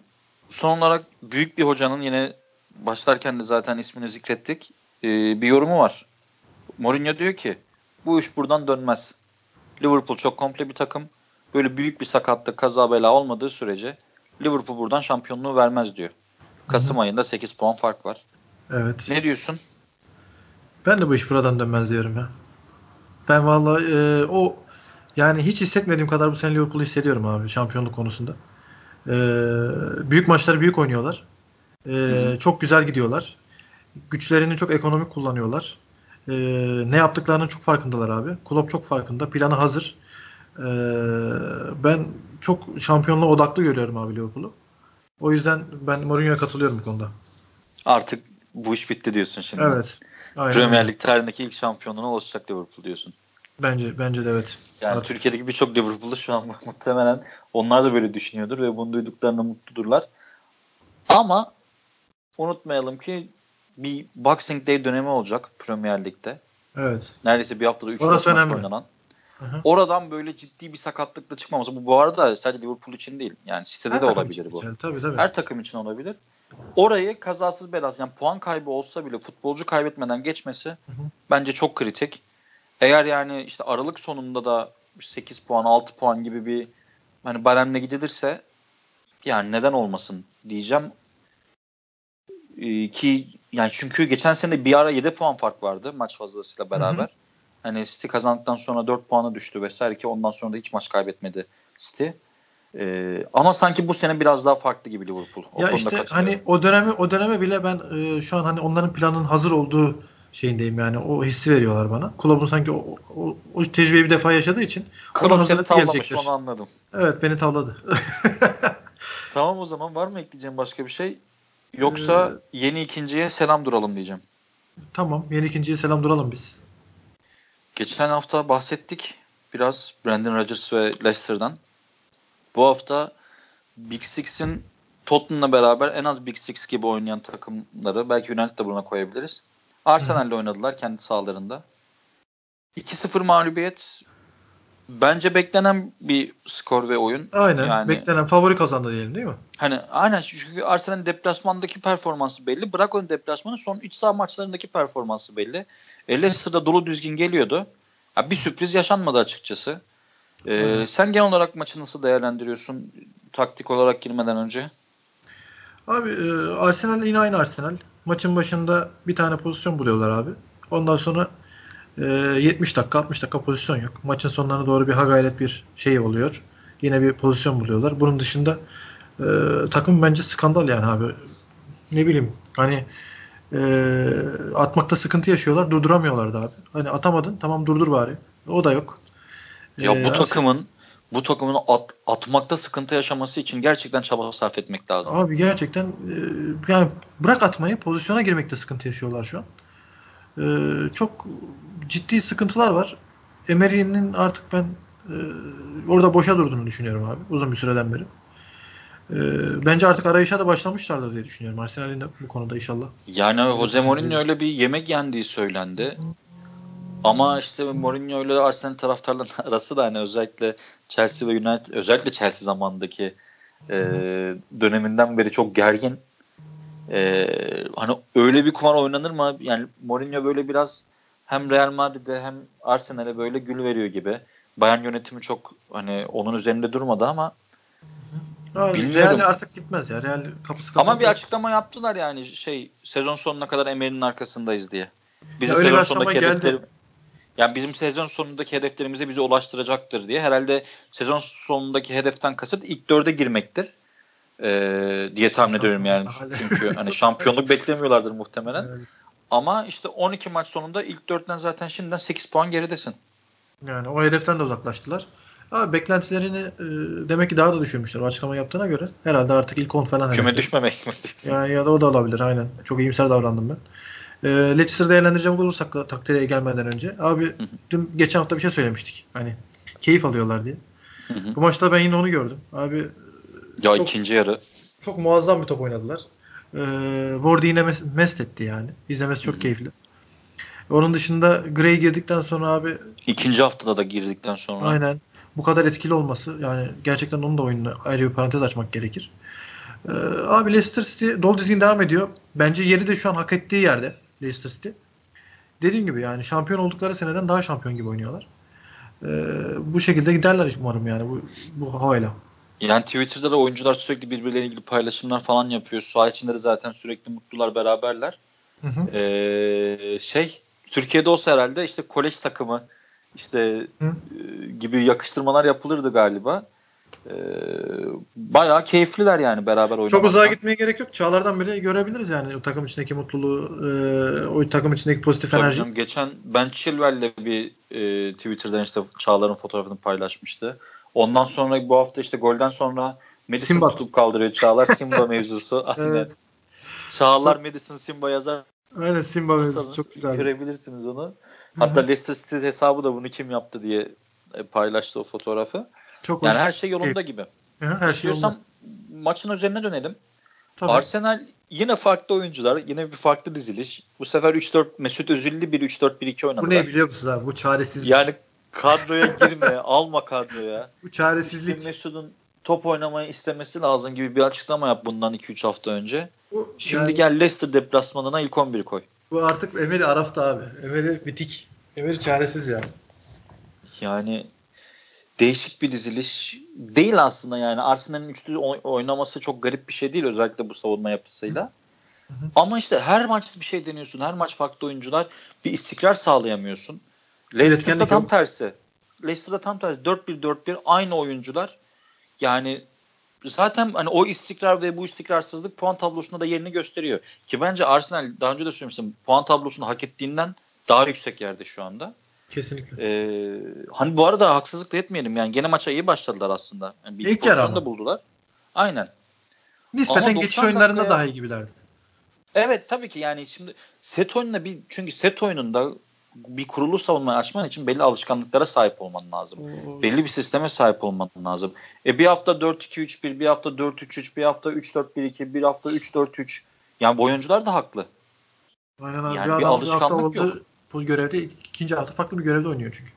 son olarak büyük bir hocanın yine başlarken de zaten ismini zikrettik. Ee, bir yorumu var. Mourinho diyor ki bu iş buradan dönmez. Liverpool çok komple bir takım. Böyle büyük bir sakatlık, kaza bela olmadığı sürece Liverpool buradan şampiyonluğu vermez diyor. Kasım Hı-hı. ayında 8 puan fark var. Evet. Ne diyorsun? Ben de bu iş buradan dönmez diyorum ya. Ben vallahi e, o yani hiç hissetmediğim kadar bu sene Liverpool'u hissediyorum abi şampiyonluk konusunda. E, büyük maçları büyük oynuyorlar. E, çok güzel gidiyorlar. Güçlerini çok ekonomik kullanıyorlar. E, ne yaptıklarının çok farkındalar abi. Klopp çok farkında. Planı hazır. E, ben çok şampiyonluğa odaklı görüyorum abi Liverpool'u. O yüzden ben Mourinho'ya katılıyorum bu konuda. Artık bu iş bitti diyorsun şimdi. Evet. Aynen. Premier Lig tarihindeki ilk şampiyonluğuna ulaşacak Liverpool diyorsun. Bence bence de evet. Yani Artık. Türkiye'deki birçok Liverpool'lu şu an muhtemelen onlar da böyle düşünüyordur ve bunu duyduklarına mutludurlar. Ama unutmayalım ki bir Boxing Day dönemi olacak Premier Lig'de. Evet. Neredeyse bir haftada 3 Orası maç önemli. oynanan. Hı-hı. Oradan böyle ciddi bir sakatlıkla çıkmaması. Bu bu arada sadece Liverpool için değil. Yani Her de olabilir için bu. geçerli. Tabii tabii. Her takım için olabilir. Orayı kazasız belasız yani puan kaybı olsa bile futbolcu kaybetmeden geçmesi hı. bence çok kritik. Eğer yani işte Aralık sonunda da 8 puan 6 puan gibi bir hani baremle gidilirse yani neden olmasın diyeceğim. Ee, ki yani çünkü geçen sene bir ara 7 puan fark vardı maç fazlasıyla beraber. Hı hı. Hani City kazandıktan sonra 4 puana düştü vesaire ki ondan sonra da hiç maç kaybetmedi City. Ee, ama sanki bu sene biraz daha farklı gibi Liverpool. O ya işte hani o dönemi o döneme bile ben e, şu an hani onların planının hazır olduğu şeyindeyim yani o hissi veriyorlar bana. Kulübün sanki o, o, o tecrübeyi bir defa yaşadığı için Klopp seni tavlamış gelecektir. onu anladım. Evet beni tavladı. Tamam o zaman var mı ekleyeceğim başka bir şey? Yoksa Ee, yeni ikinciye selam duralım diyeceğim. tamam yeni ikinciye selam duralım biz. Geçen hafta bahsettik biraz Brandon Rodgers ve Leicester'dan. Bu hafta Big Six'in Tottenham'la beraber en az Big Six gibi oynayan takımları belki United da buna koyabiliriz. Arsenal'le oynadılar kendi sahalarında. 2-0 mağlubiyet bence beklenen bir skor ve oyun. Aynen. Yani- Beklenen favori kazandı diyelim değil mi? Hani aynen çünkü Arsenal'in deplasmandaki performansı belli. Bırak onun deplasmanı son iç saha maçlarındaki performansı belli. E, Leicester'da dolu düzgün geliyordu. Ya bir sürpriz yaşanmadı açıkçası. Ee, Aynen. sen genel olarak maçı nasıl değerlendiriyorsun taktik olarak girmeden önce? Abi e, Arsenal yine aynı Arsenal. Maçın başında bir tane pozisyon buluyorlar abi. Ondan sonra e, 70 dakika 60 dakika pozisyon yok. Maçın sonlarına doğru bir ha gayret bir şey oluyor. Yine bir pozisyon buluyorlar. Bunun dışında e, takım bence skandal yani abi. Ne bileyim hani e, atmakta sıkıntı yaşıyorlar. Durduramıyorlar da abi. Hani atamadın tamam durdur bari. O da yok. Ya E, bu takımın bu takımın at, atmakta sıkıntı yaşaması için gerçekten çaba sarf etmek lazım. Abi gerçekten e, yani bırak atmayı pozisyona girmekte sıkıntı yaşıyorlar şu an. E, çok ciddi sıkıntılar var. Emery'nin artık ben e, orada boşa durduğunu düşünüyorum abi uzun bir süreden beri. E, bence artık arayışa da başlamışlardır diye düşünüyorum. Arsenal'in de bu konuda inşallah. Yani Jose Mourinho öyle bir yemek yendiği söylendi. Ama işte Mourinho ile Arsenal taraftarların arası da hani özellikle Chelsea ve United özellikle Chelsea zamandaki e, döneminden beri çok gergin. E, hani öyle bir kumar oynanır mı? Yani Mourinho böyle biraz hem Real Madrid'e hem Arsenal'e böyle gül veriyor gibi. Bayern yönetimi çok hani onun üzerinde durmadı ama Bilmiyorum. Real artık gitmez ya. Real kapısı ama kapalı. bir açıklama yaptılar yani şey sezon sonuna kadar Emery'nin arkasındayız diye. Bizim Ya sezon sonundaki hedefleri yani bizim sezon sonundaki hedeflerimize bizi ulaştıracaktır diye. Herhalde sezon sonundaki hedeften kasıt ilk dörde girmektir. Ee, diye tahmin ediyorum yani. Çünkü hani şampiyonluk beklemiyorlardır muhtemelen. Evet. Ama işte 12 maç sonunda ilk dörtten zaten şimdiden 8 puan geridesin. Yani o hedeften de uzaklaştılar. Ama beklentilerini e, demek ki daha da düşürmüşler o açıklama yaptığına göre. Herhalde artık ilk 10 falan Küme düşmemek mi? Yani ya da o da olabilir aynen. Çok iyimser davrandım ben. E, Leicester'ı değerlendireceğim olursak da takdire gelmeden önce. Abi dün geçen hafta bir şey söylemiştik. Hani keyif alıyorlar diye. Hı hı. Bu maçta ben yine onu gördüm. Abi ya Çok- ikinci yarı çok muazzam bir top oynadılar. E, Wardy yine mes- mest etti yani. İzlemesi çok Hı hı. keyifli. Onun dışında Gray girdikten sonra abi ikinci haftada da girdikten sonra Aynen. Bu kadar etkili olması yani gerçekten onun da oyununa ayrı bir parantez açmak gerekir. Ee, abi Leicester City dolu dizgin devam ediyor. Bence yeri de şu an hak ettiği yerde Leicester City. Dediğim gibi yani şampiyon oldukları seneden daha şampiyon gibi oynuyorlar. Ee, bu şekilde giderler umarım yani bu, bu havayla. Yani Twitter'da da oyuncular sürekli birbirleriyle ilgili paylaşımlar falan yapıyor. Saha içinde de zaten sürekli mutlular beraberler. Hı hı. Ee, şey Türkiye'de olsa herhalde işte kolej takımı işte Hı. e, gibi yakıştırmalar yapılırdı galiba. Ee, bayağı keyifliler yani beraber oynamaktan. Çok uzağa gitmeye gerek yok. Çağlardan bile görebiliriz yani o takım içindeki mutluluğu, e, o takım içindeki pozitif Tabii enerji. canım, geçen Ben Chilwell'le bir e, Twitter'dan işte Çağlar'ın fotoğrafını paylaşmıştı. Ondan sonra bu hafta işte golden sonra Madison Simba. tutup kaldırıyor Çağlar Simba mevzusu. Aynen. Evet. Çağlar Madison Simba yazar. Aynen Simba mevzusu çok güzel. Görebilirsiniz onu. Hatta Leicester City hesabı da bunu kim yaptı diye e, paylaştı o fotoğrafı. Çok yani hoş. her şey yolunda gibi. Hı, her şey yolunda. maçın üzerine dönelim. Tabii. Arsenal yine farklı oyuncular, yine bir farklı diziliş. Bu sefer 3-4 Mesut Özil'li bir 3-4-1-2 oynadılar. Bu ne biliyor musun abi? Bu çaresizlik. Yani kadroya girme, alma kadroya. Bu çaresizlik. İşte Mesut'un top oynamayı istemesi lazım gibi bir açıklama yap bundan 2-3 hafta önce. Bu, Şimdi yani, gel Leicester deplasmanına ilk 11'i koy. Bu artık Emery Araf'ta abi. Emery bitik. Emery çaresiz yani. Yani değişik bir diziliş değil aslında yani. Arsenal'in üçlü oynaması çok garip bir şey değil özellikle bu savunma yapısıyla. Hı hı. Ama işte her maç bir şey deniyorsun. Her maç farklı oyuncular. Bir istikrar sağlayamıyorsun. Leicester'da tam tersi. Leicester'da tam tersi. 4-1-4-1 aynı oyuncular. Yani zaten hani o istikrar ve bu istikrarsızlık puan tablosunda da yerini gösteriyor. Ki bence Arsenal daha önce de söylemiştim puan tablosunu hak ettiğinden daha yüksek yerde şu anda. Kesinlikle. Ee, hani bu arada haksızlık da etmeyelim yani gene maça iyi başladılar aslında. Yani bir İlk yarı da buldular. Aynen. Nispeten geçiş oyunlarında dakikaya... daha iyi gibilerdi. Evet tabii ki yani şimdi set oyununa bir çünkü set oyununda bir kurulu savunma açman için belli alışkanlıklara sahip olman lazım. Oo. Belli bir sisteme sahip olman lazım. E bir hafta 4-2-3-1, bir hafta 4-3-3, bir hafta 3-4-1-2, bir hafta 3-4-3. Yani oyuncular da haklı. Aynen abi. Yani bir, bir alışkanlık yok. Bu görevde ikinci hafta farklı bir görevde oynuyor çünkü.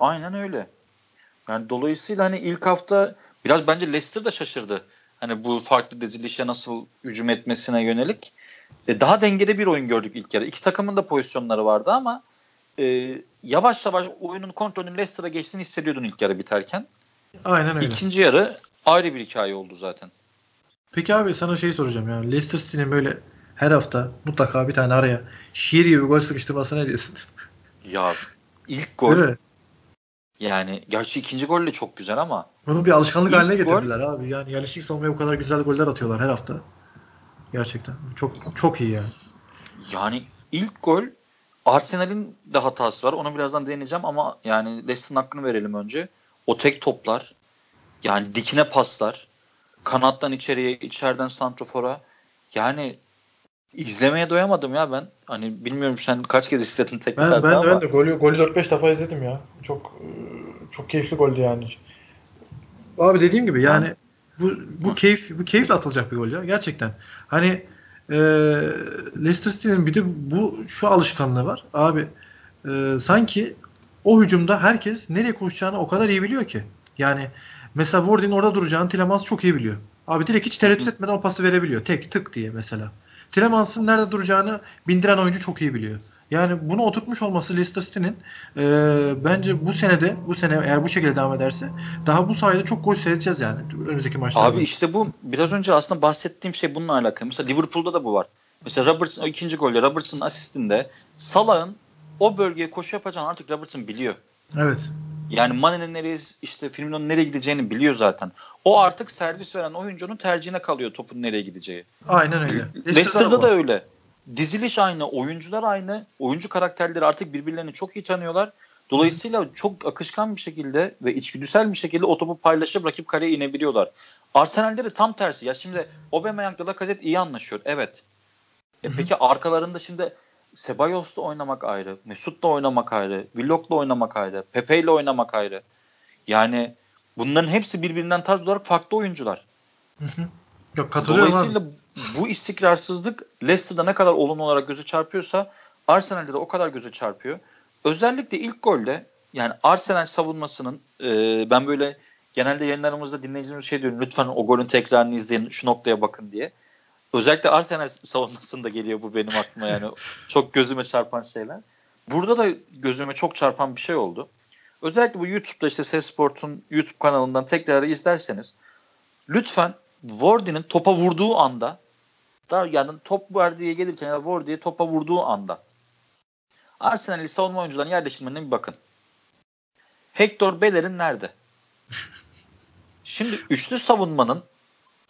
Aynen öyle. Yani dolayısıyla hani ilk hafta biraz bence Leicester da şaşırdı. Hani bu farklı dizilişe nasıl hücum etmesine yönelik. E, daha dengede bir oyun gördük ilk yarı. İki takımın da pozisyonları vardı ama e, yavaş yavaş oyunun kontrolünün Leicester'a geçtiğini hissediyordun ilk yarı biterken. Aynen öyle. İkinci yarı ayrı bir hikaye oldu zaten. Peki abi sana şey soracağım ya. Leicester City'nin böyle her hafta mutlaka bir tane araya şiir gibi gol sıkıştırmasına ne diyorsun? Ya ilk gol yani gerçi ikinci gol de çok güzel ama bunu bir alışkanlık haline getirdiler gol, abi. Yani yerleşik savunmaya bu kadar güzel goller atıyorlar her hafta. Gerçekten. Çok çok iyi yani. Yani ilk gol Arsenal'in de hatası var. Onu birazdan değineceğim ama yani Leicester'ın hakkını verelim önce. O tek toplar yani dikine paslar kanattan içeriye, içeriden santrofora yani izlemeye doyamadım ya ben. Hani bilmiyorum sen kaç kez izledin tek ben, ben, ama. Ben de golü, golü 4-5 defa izledim ya. Çok çok keyifli goldü yani. Abi dediğim gibi yani, yani bu bu keyif bu keyifle atılacak bir gol ya gerçekten. Hani e, Leicester City'nin bir de bu şu alışkanlığı var. Abi e, sanki o hücumda herkes nereye koşacağını o kadar iyi biliyor ki. Yani mesela Ward'in orada duracağını Tilemans çok iyi biliyor. Abi direkt hiç tereddüt etmeden o pası verebiliyor. Tek tık diye mesela. Tilemans'ın nerede duracağını bindiren oyuncu çok iyi biliyor. Yani bunu oturtmuş olması Leicester City'nin e, bence bu senede bu sene eğer bu şekilde devam ederse daha bu sayede çok gol seyredeceğiz yani önümüzdeki maçlarda. Abi işte bu biraz önce aslında bahsettiğim şey bununla alakalı. Mesela Liverpool'da da bu var. Mesela Robertson ikinci golde Robertson'ın asistinde Salah'ın o bölgeye koşu yapacağını artık Robertson biliyor. Evet. Yani Mane'nin nereye işte Firmino'nun nereye gideceğini biliyor zaten. O artık servis veren oyuncunun tercihine kalıyor topun nereye gideceği. Aynen öyle. Leicester'da da öyle. Diziliş aynı, oyuncular aynı. Oyuncu karakterleri artık birbirlerini çok iyi tanıyorlar. Dolayısıyla çok akışkan bir şekilde ve içgüdüsel bir şekilde o topu paylaşıp rakip kaleye inebiliyorlar. Arsenal'de de tam tersi. Ya şimdi Aubameyang'la Lacazette iyi anlaşıyor. Evet. E peki arkalarında şimdi Sebayos'la oynamak ayrı, Mesut'la oynamak ayrı, Willock'la oynamak ayrı, Pepe'yle oynamak ayrı. Yani bunların hepsi birbirinden tarz olarak farklı oyuncular. Yok katılıyorum Dolayısıyla abi. bu istikrarsızlık Leicester'da ne kadar olumlu olarak göze çarpıyorsa Arsenal'de de o kadar göze çarpıyor. Özellikle ilk golde yani Arsenal savunmasının e, ben böyle genelde yayınlarımızda dinleyicilerimiz şey diyorum lütfen o golün tekrarını izleyin şu noktaya bakın diye. Özellikle Arsenal savunmasında geliyor bu benim aklıma yani. çok gözüme çarpan şeyler. Burada da gözüme çok çarpan bir şey oldu. Özellikle bu YouTube'da işte Ses Sport'un YouTube kanalından tekrar izlerseniz lütfen Wardy'nin topa vurduğu anda da yani top Wardy'ye gelirken ya Wardy'ye topa vurduğu anda Arsenal'li savunma oyuncuların yerleşimine bir bakın. Hector Beller'in nerede? Şimdi üçlü savunmanın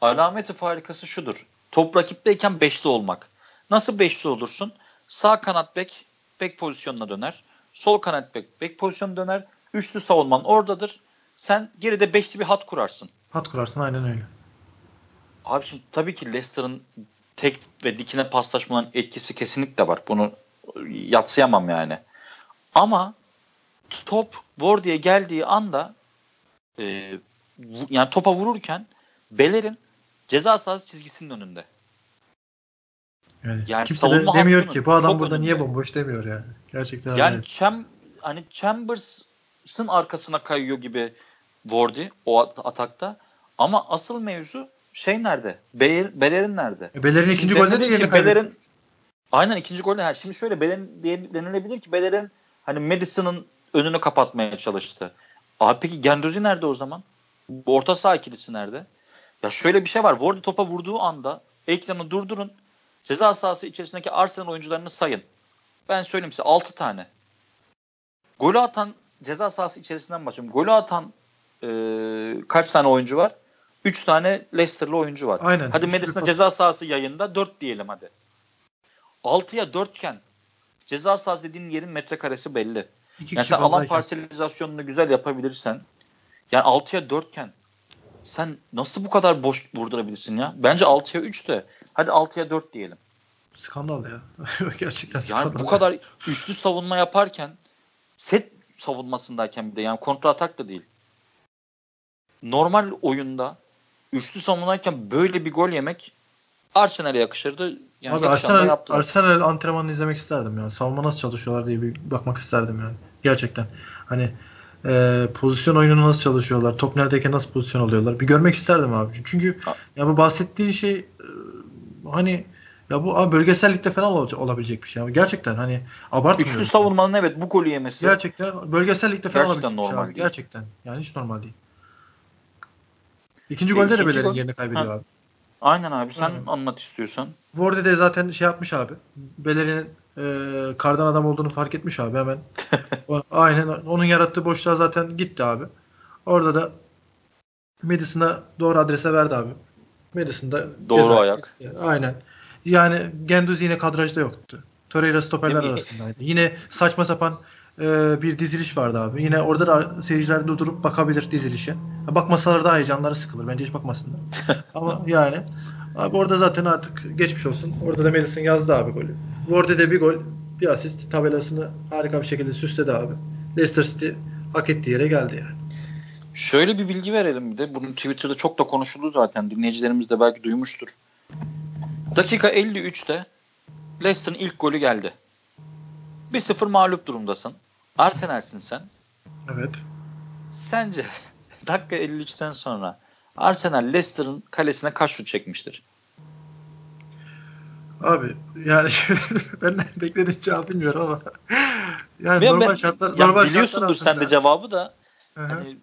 alameti farikası şudur. Top rakipteyken beşli olmak. Nasıl beşli olursun? Sağ kanat bek, bek pozisyonuna döner. Sol kanat bek, bek pozisyonuna döner. Üçlü savunman oradadır. Sen geride beşli bir hat kurarsın. Hat kurarsın aynen öyle. Abi şimdi tabii ki Leicester'ın tek ve dikine paslaşmanın etkisi kesinlikle var. Bunu yatsıyamam yani. Ama top Wardy'ye geldiği anda e, yani topa vururken Beler'in ceza sahası çizgisinin önünde. Yani, yani kimse de demiyor ki bu adam burada niye bomboş demiyor yani. Gerçekten yani öyle. Cham, hani Chambers'ın arkasına kayıyor gibi Wardy o atakta. Ama asıl mevzu şey nerede? Beler, Beler'in nerede? E, Beler'in ikinci golde de yerini Beler'in Aynen ikinci golde. Yani şimdi şöyle Beler'in denilebilir ki Beler'in hani Madison'ın önünü kapatmaya çalıştı. Abi peki Gendozi nerede o zaman? Bu orta saha ikilisi nerede? Ya şöyle bir şey var. Wardy topa vurduğu anda ekranı durdurun. Ceza sahası içerisindeki Arsenal oyuncularını sayın. Ben söyleyeyim size 6 tane. Golü atan ceza sahası içerisinden başlayayım. Golü atan e, kaç tane oyuncu var? 3 tane Leicester'lı oyuncu var. Aynen. Hadi Madison'a ceza sahası yayında 4 diyelim hadi. 6'ya 4 iken ceza sahası dediğin yerin metrekaresi belli. İki yani sen alan parselizasyonunu güzel yapabilirsen yani 6'ya 4 iken sen nasıl bu kadar boş vurdurabilirsin ya? Bence 6'ya 3 de hadi 6'ya 4 diyelim. Skandal ya. Gerçekten skandal. Yani bu kadar üçlü savunma yaparken set savunmasındayken bir de yani kontra atak da değil. Normal oyunda üçlü savunmadayken böyle bir gol yemek Arsenal'e yakışırdı. Yani Abi Arsenal, Arsenal antrenmanını izlemek isterdim yani. Savunma nasıl çalışıyorlar diye bir bakmak isterdim yani. Gerçekten. Hani e, pozisyon oyununu nasıl çalışıyorlar, top neredeyken nasıl pozisyon alıyorlar bir görmek isterdim abi. Çünkü ya bu bahsettiğin şey e, hani ya bu abi bölgesellikte falan olabilecek bir şey ama gerçekten hani abartmıyorum. Üçlü savunmanın evet bu golü yemesi. Gerçekten bölgesellikte falan gerçekten olabilecek normal bir şey abi. Gerçekten. Yani hiç normal değil. İkinci e, golde de Beler'in yerini kaybediyor ha. abi. Aynen abi sen Aynen. anlat istiyorsan. Ward'e de zaten şey yapmış abi. Beler'in e, kardan adam olduğunu fark etmiş abi hemen. o, aynen onun yarattığı boşluğa zaten gitti abi. Orada da Madison'a doğru adrese verdi abi. Madison'da doğru ayak. Isti. Aynen. Yani Genduzi yine kadrajda yoktu. Torreira stoperler arasındaydı. Yine saçma sapan e, bir diziliş vardı abi. Yine orada da seyirciler durdurup bakabilir dizilişe. Bakmasalar daha heyecanları sıkılır. Bence hiç bakmasınlar. Ama yani abi orada zaten artık geçmiş olsun. Orada da Madison yazdı abi golü. Da bir gol, bir asist tabelasını harika bir şekilde süsledi abi. Leicester City hak ettiği yere geldi yani. Şöyle bir bilgi verelim bir de. Bunun Twitter'da çok da konuşuldu zaten. Dinleyicilerimiz de belki duymuştur. Dakika 53'te Leicester'ın ilk golü geldi. 1-0 mağlup durumdasın. Arsenal'sin sen. Evet. Sence dakika 53'ten sonra Arsenal Leicester'ın kalesine kaç şut çekmiştir? Abi yani ben beklediğim cevabı bilmiyorum ama yani ben, normal şartlar ya normal biliyorsundur şartlar sen de cevabı da hani,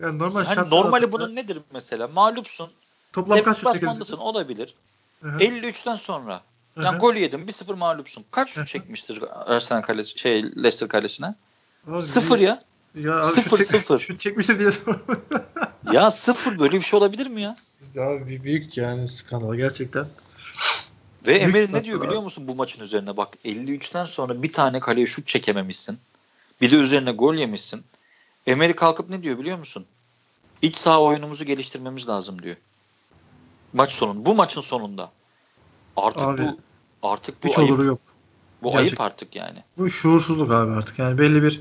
yani normal hani şartlar normali altında, bunun nedir mesela? Mağlupsun. Toplam kaç şut çekildin? olabilir. Hı-hı. 53'ten sonra yani Hı-hı. gol yedim 1-0 mağlupsun. Kaç şut çekmiştir Arsenal kalesi şey Leicester kalesine? Abi, sıfır ya. Ya abi sıfır şut sıfır. Şut çekmiştir diye Ya sıfır böyle bir şey olabilir mi ya? Ya bir büyük yani skandal gerçekten. Ve Emir ne diyor biliyor musun bu maçın üzerine? Bak 53'ten sonra bir tane kaleye şut çekememişsin. Bir de üzerine gol yemişsin. Emery kalkıp ne diyor biliyor musun? İç saha oyunumuzu geliştirmemiz lazım diyor. Maç sonunda. Bu maçın sonunda. Artık Abi, bu artık bu hiç ayıp. oluru yok. Bu Gerçek. ayıp artık yani. Bu şuursuzluk abi artık. Yani belli bir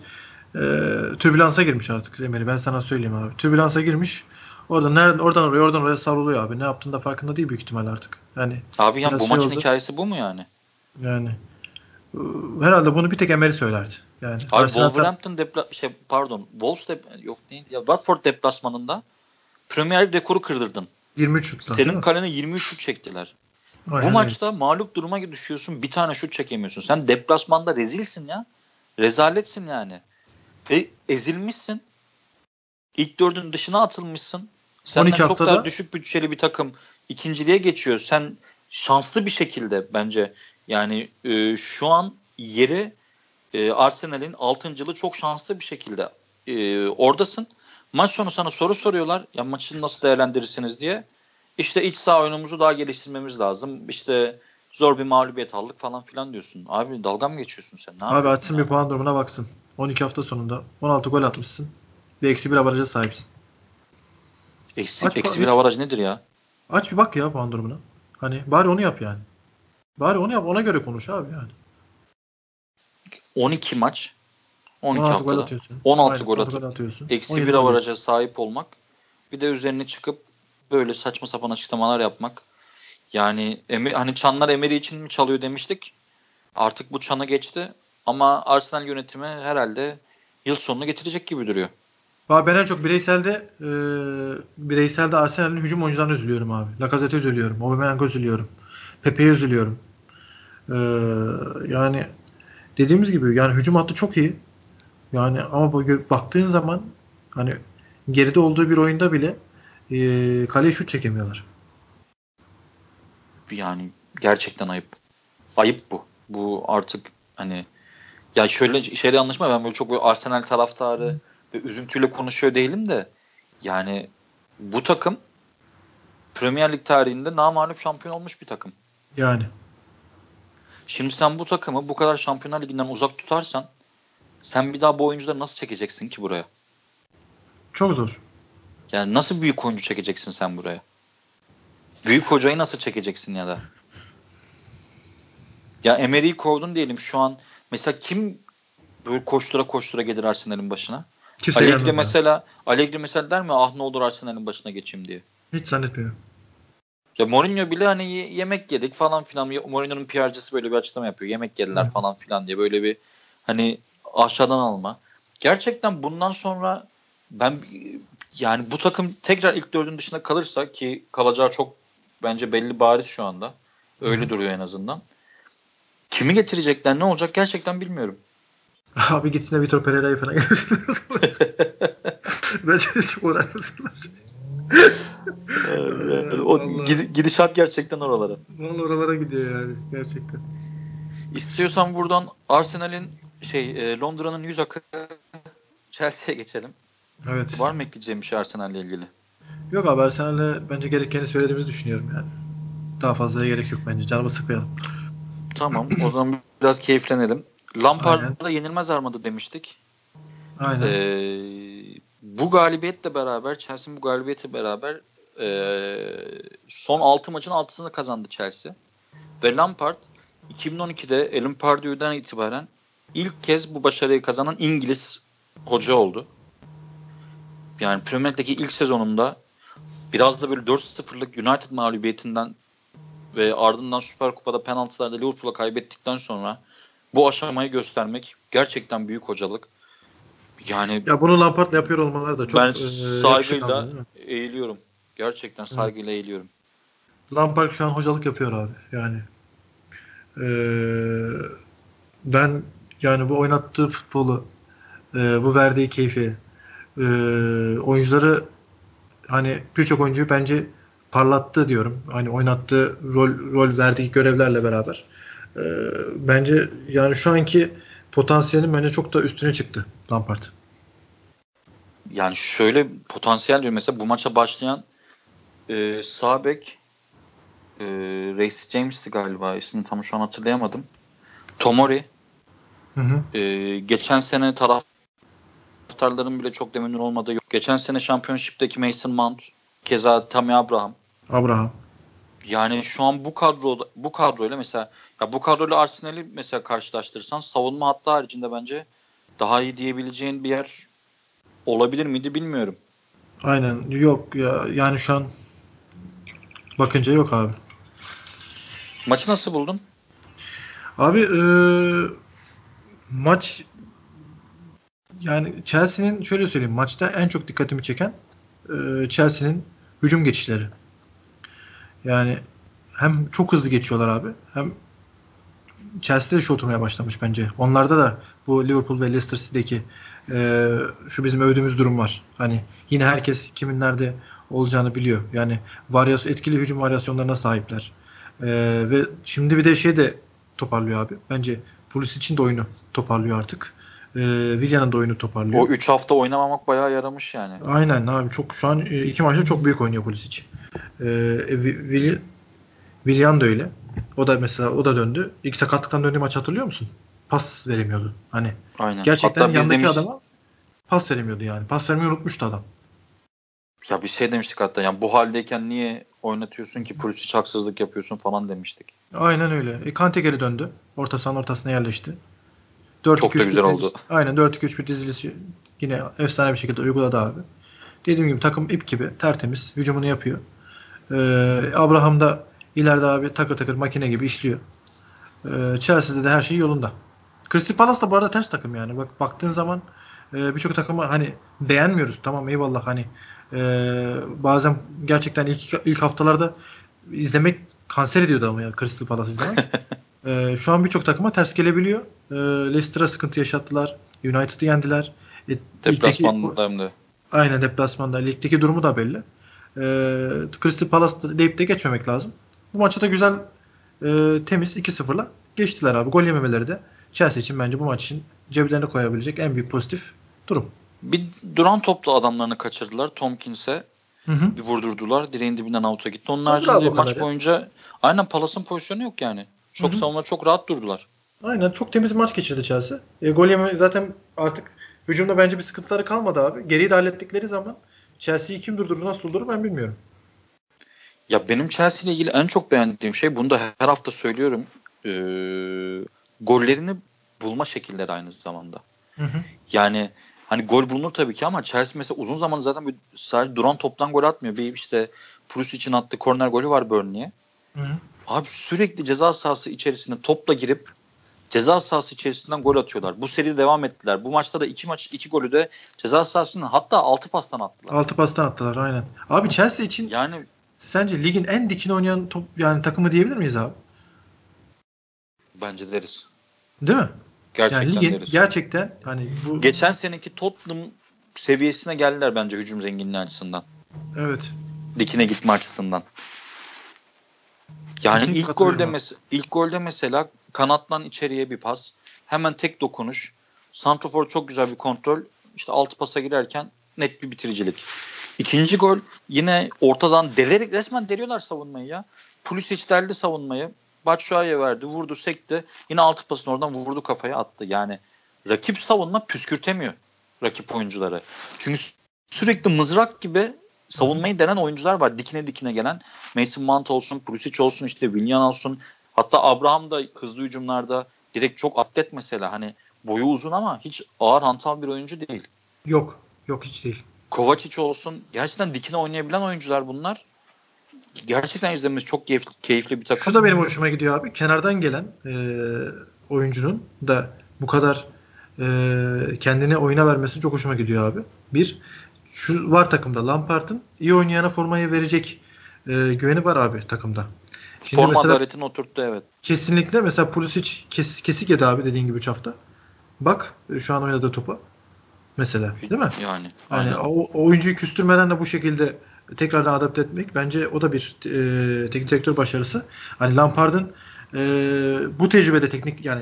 e, türbülansa girmiş artık Emery. Ben sana söyleyeyim abi. Türbülansa girmiş. Orada nereden oradan oraya oradan oraya savruluyor abi. Ne yaptığında farkında değil büyük ihtimal artık. Yani Abi yani bu şey maçın oldu. hikayesi bu mu yani? Yani e, herhalde bunu bir tek Emery söylerdi. Yani Abi Arsenal Wolverhampton depla şey pardon Wolves dep yok değil ya Watford deplasmanında Premier Lig rekoru kırdırdın. 23 şutla. Senin kalene 23 şut çektiler. Aynen. Bu maçta mağlup duruma düşüyorsun. Bir tane şut çekemiyorsun. Sen deplasmanda rezilsin ya. Rezaletsin yani. Ve ezilmişsin. İlk dördün dışına atılmışsın. Senden 12 çok haftada... daha düşük bütçeli bir takım ikinciliğe geçiyor. Sen şanslı bir şekilde bence yani e, şu an yeri e, Arsenal'in altıncılığı çok şanslı bir şekilde e, oradasın. Maç sonu sana soru soruyorlar. Ya maçı nasıl değerlendirirsiniz diye. İşte iç saha oyunumuzu daha geliştirmemiz lazım. İşte zor bir mağlubiyet aldık falan filan diyorsun. Abi dalga mı geçiyorsun sen? Ne Abi açsın bir puan durumuna baksın. 12 hafta sonunda 16 gol atmışsın. Bir eksi bir avaraja sahipsin. Eksi, aç, eksi bir avaraj nedir ya? Aç bir bak ya puan durumuna. Hani bari onu yap yani. Bari onu yap ona göre konuş abi yani. 12 maç 12 16 haftada. gol atıyorsun. 16 Aynen, gol 16 atıp atıyorsun. eksi 17 bir gol avaraja sahip olmak bir de üzerine çıkıp böyle saçma sapan açıklamalar yapmak. Yani Emi- hani çanlar Emery için mi çalıyor demiştik. Artık bu çana geçti ama Arsenal yönetimi herhalde yıl sonunu getirecek gibi duruyor. Ben en çok bireyselde e, bireyselde Arsenal'in hücum oyuncularına üzülüyorum abi. Lacazette'e üzülüyorum. Aubameyang'a üzülüyorum. Pepe'ye üzülüyorum. E, yani dediğimiz gibi yani hücum hattı çok iyi. Yani ama baktığın zaman hani geride olduğu bir oyunda bile e, kaleye şut çekemiyorlar. Yani gerçekten ayıp. Ayıp bu. Bu artık hani ya şöyle şeyle anlaşma ben böyle çok böyle Arsenal taraftarı ve üzüntüyle konuşuyor değilim de yani bu takım Premier Lig tarihinde namağlup şampiyon olmuş bir takım. Yani. Şimdi sen bu takımı bu kadar Şampiyonlar Ligi'nden uzak tutarsan sen bir daha bu oyuncuları nasıl çekeceksin ki buraya? Çok zor. Yani nasıl büyük oyuncu çekeceksin sen buraya? Büyük hocayı nasıl çekeceksin ya da? Ya Emery'i kovdun diyelim şu an. Mesela kim böyle koştura koştura gelir Arsenal'in başına? Kimse Allegri mesela Allegri mesela der mi ah ne olur Arsenal'in başına geçeyim diye. Hiç zannetmiyorum. Ya Mourinho bile hani ye- yemek yedik falan filan. Mourinho'nun PR'cısı böyle bir açıklama yapıyor. Yemek yediler Hı. falan filan diye böyle bir hani aşağıdan alma. Gerçekten bundan sonra ben yani bu takım tekrar ilk dördün dışında kalırsa ki kalacağı çok bence belli bariz şu anda. Öyle Hı. duruyor en azından. Kimi getirecekler ne olacak gerçekten bilmiyorum. Abi gitsin de Vitor Pereira'yı falan getirsinler. Bence çok uğraşmasınlar. O Vallahi. gidişat gerçekten oralara. Vallahi oralara gidiyor yani gerçekten. İstiyorsan buradan Arsenal'in şey e, Londra'nın yüz akı Chelsea'ye geçelim. Evet. Var mı ekleyeceğim bir şey Arsenal'le ilgili? Yok abi Arsenal'le bence gerekeni söylediğimizi düşünüyorum yani. Daha fazlaya gerek yok bence. Canımı sıkmayalım. Tamam o zaman biraz keyiflenelim. Lampard'a yenilmez armadı demiştik. Aynen. Ee, bu galibiyetle beraber Chelsea'nin bu galibiyeti beraber ee, son 6 maçın 6'sını kazandı Chelsea. Ve Lampard 2012'de Alan Pardew'den itibaren ilk kez bu başarıyı kazanan İngiliz hoca oldu. Yani Premier Lig'deki ilk sezonunda biraz da böyle 4-0'lık United mağlubiyetinden ve ardından Süper Kupa'da penaltılarda Liverpool'a kaybettikten sonra bu aşamayı göstermek gerçekten büyük hocalık. Yani Ya bunu Lampard'la yapıyor olmaları da çok ben e, saygıyla eğiliyorum. Gerçekten saygıyla eğiliyorum. Lampard şu an hocalık yapıyor abi. Yani e, ben yani bu oynattığı futbolu e, bu verdiği keyfi e, oyuncuları hani birçok oyuncuyu bence parlattı diyorum. Hani oynattığı rol rol verdiği görevlerle beraber. E, bence yani şu anki potansiyelin bence çok da üstüne çıktı Lampard. Yani şöyle potansiyel diyor mesela bu maça başlayan e, sağ bek e, Reece James'ti galiba ismini tam şu an hatırlayamadım. Tomori Hı hı. e, geçen sene taraftarların bile çok memnun olmadığı yok. Geçen sene Championship'teki Mason Mount keza Tammy Abraham Abraham. Yani şu an bu kadro bu kadroyla mesela ya bu kadroyla Arsenal'i mesela karşılaştırırsan savunma hattı haricinde bence daha iyi diyebileceğin bir yer olabilir miydi bilmiyorum. Aynen. Yok ya yani şu an bakınca yok abi. Maçı nasıl buldun? Abi e, maç yani Chelsea'nin şöyle söyleyeyim maçta en çok dikkatimi çeken e, Chelsea'nin hücum geçişleri. Yani hem çok hızlı geçiyorlar abi hem Chelsea'de de şu oturmaya başlamış bence. Onlarda da bu Liverpool ve Leicester City'deki e, şu bizim övdüğümüz durum var. Hani yine herkes kimin nerede olacağını biliyor. Yani varyasyon, etkili hücum varyasyonlarına sahipler. E, ve şimdi bir de şey de toparlıyor abi. Bence polis için de oyunu toparlıyor artık. E, Willian'ın da oyunu toparlıyor. O 3 hafta oynamamak bayağı yaramış yani. Aynen abi çok şu an e, iki maçta çok büyük oynuyor polis için. E, Will, Willian da öyle. O da mesela o da döndü. İlk sakatlıktan döndüğü maç hatırlıyor musun? Pas veremiyordu. Hani Aynen. gerçekten Hatta yandaki demiş- adama pas veremiyordu yani. Pas vermeyi unutmuştu adam. Ya bir şey demiştik hatta yani bu haldeyken niye oynatıyorsun ki Pulisic haksızlık yapıyorsun falan demiştik. Aynen öyle. E, Kante geri döndü. Orta sahanın ortasına yerleşti. 4 Çok da güzel oldu. Aynen 4-2-3-1 dizilisi yine efsane bir şekilde uyguladı abi. Dediğim gibi takım ip gibi tertemiz hücumunu yapıyor. Ee, Abraham da ileride abi takır takır makine gibi işliyor. Ee, Chelsea'de de her şey yolunda. Crystal Palace da bu arada ters takım yani. Bak baktığın zaman e, birçok takımı hani beğenmiyoruz. Tamam eyvallah hani e, bazen gerçekten ilk ilk haftalarda izlemek kanser ediyordu ama ya Crystal Palace izlemek. e, şu an birçok takıma ters gelebiliyor. E, Leicester'a sıkıntı yaşattılar. United'ı yendiler. E, Deplasmanda hem de. Aynen deplasmanda. Ligdeki durumu da belli. E, Crystal Palace'da deyip de geçmemek lazım. Bu maçta da güzel e, temiz 2-0'la geçtiler abi. Gol yememeleri de Chelsea için bence bu maç için ceplerine koyabilecek en büyük pozitif durum. Bir duran topla adamlarını kaçırdılar. Tompkins'e bir vurdurdular. Direğin dibinden out'a gitti. Onun haricinde maç boyunca aynen Palace'ın pozisyonu yok yani. Çok savunma çok rahat durdular. Aynen çok temiz maç geçirdi Chelsea. E, gol yeme zaten artık hücumda bence bir sıkıntıları kalmadı abi. Geriyi de hallettikleri zaman Chelsea'yi kim durdurur nasıl durdurur ben bilmiyorum. Ya benim Chelsea ile ilgili en çok beğendiğim şey bunu da her hafta söylüyorum. Ee, gollerini bulma şekilleri aynı zamanda. Hı hı. Yani hani gol bulunur tabii ki ama Chelsea mesela uzun zaman zaten bir sadece duran toptan gol atmıyor. Bir işte Prus için attığı korner golü var Burnley'e. Abi sürekli ceza sahası içerisine topla girip ceza sahası içerisinden gol atıyorlar. Bu seride devam ettiler. Bu maçta da iki maç iki golü de ceza sahasından hatta altı pastan attılar. Altı pastan attılar aynen. Abi Chelsea için yani sence ligin en dikine oynayan top yani takımı diyebilir miyiz abi? Bence deriz. Değil mi? Gerçekten yani ligin, deriz. Gerçekten hani bu geçen seneki Tottenham seviyesine geldiler bence hücum zenginliği açısından. Evet. Dikine gitme açısından. Yani Kesinlikle ilk golde mes ilk golde mesela kanattan içeriye bir pas. Hemen tek dokunuş. Santrofor çok güzel bir kontrol. İşte altı pasa girerken net bir bitiricilik. İkinci gol yine ortadan delerek resmen deliyorlar savunmayı ya. Pulisic deldi savunmayı. Batshuayi'ye verdi. Vurdu sekti. Yine altı pasını oradan vurdu kafaya attı. Yani rakip savunma püskürtemiyor rakip oyuncuları. Çünkü sürekli mızrak gibi savunmayı denen oyuncular var. Dikine dikine gelen. Mason Mount olsun, Pulisic olsun, işte Willian olsun. Hatta Abraham da hızlı hücumlarda direkt çok atlet mesela. Hani boyu uzun ama hiç ağır hantal bir oyuncu değil. Yok. Yok hiç değil. Kovacic olsun. Gerçekten dikine oynayabilen oyuncular bunlar. Gerçekten izlememiz çok keyifli, keyifli bir takım. Şu da benim hoşuma gidiyor abi. Kenardan gelen e, oyuncunun da bu kadar e, kendini oyuna vermesi çok hoşuma gidiyor abi. Bir, şu var takımda Lampard'ın iyi oynayana formayı verecek e, güveni var abi takımda. Şimdi Forma mesela, adaletini oturttu evet. Kesinlikle mesela Pulisic kes, kesik yedi abi dediğin gibi 3 hafta. Bak şu an oynadığı topa. Mesela değil mi? Yani. Yani o, o oyuncuyu küstürmeden de bu şekilde tekrardan adapte etmek bence o da bir e, teknik direktör başarısı. Hani Lampard'ın e, bu tecrübede teknik yani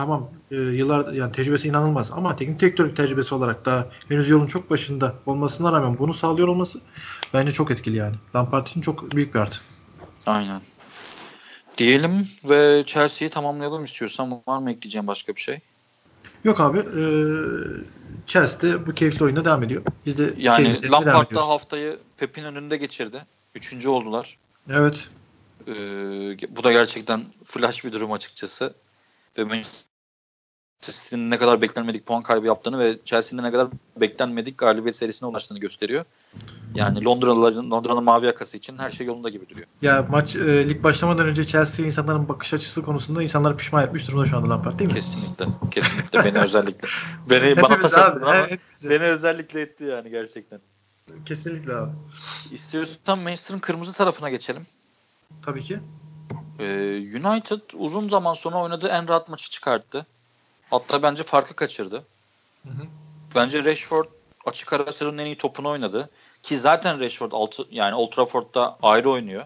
tamam e, yıllar yani tecrübesi inanılmaz ama teknik direktör tecrübesi olarak daha henüz yolun çok başında olmasına rağmen bunu sağlıyor olması bence çok etkili yani. Lampard için çok büyük bir artı. Aynen. Diyelim ve Chelsea'yi tamamlayalım istiyorsan. Var mı ekleyeceğim başka bir şey? Yok abi. E, Chelsea bu keyifli oyuna devam ediyor. Biz de yani Lampard da haftayı Pep'in önünde geçirdi. Üçüncü oldular. Evet. Ee, bu da gerçekten flash bir durum açıkçası. Ve Manchester City'nin ne kadar beklenmedik puan kaybı yaptığını ve Chelsea'nin ne kadar beklenmedik galibiyet serisine ulaştığını gösteriyor. Yani Londralıların Londra'nın mavi yakası için her şey yolunda gibi duruyor. Ya maç e, lig başlamadan önce Chelsea insanların bakış açısı konusunda insanları pişman etmiş durumda şu anda Lampard değil mi? Kesinlikle. Kesinlikle beni özellikle. Beni bana tasattın ama beni özellikle etti yani gerçekten. Kesinlikle abi. İstiyorsan Manchester'ın kırmızı tarafına geçelim. Tabii ki. Ee, United uzun zaman sonra oynadığı en rahat maçı çıkarttı. Hatta bence farkı kaçırdı. Hı hı. Bence Rashford açık ara sıranın en iyi topunu oynadı. Ki zaten Rashford altı, yani Old Trafford'da ayrı oynuyor.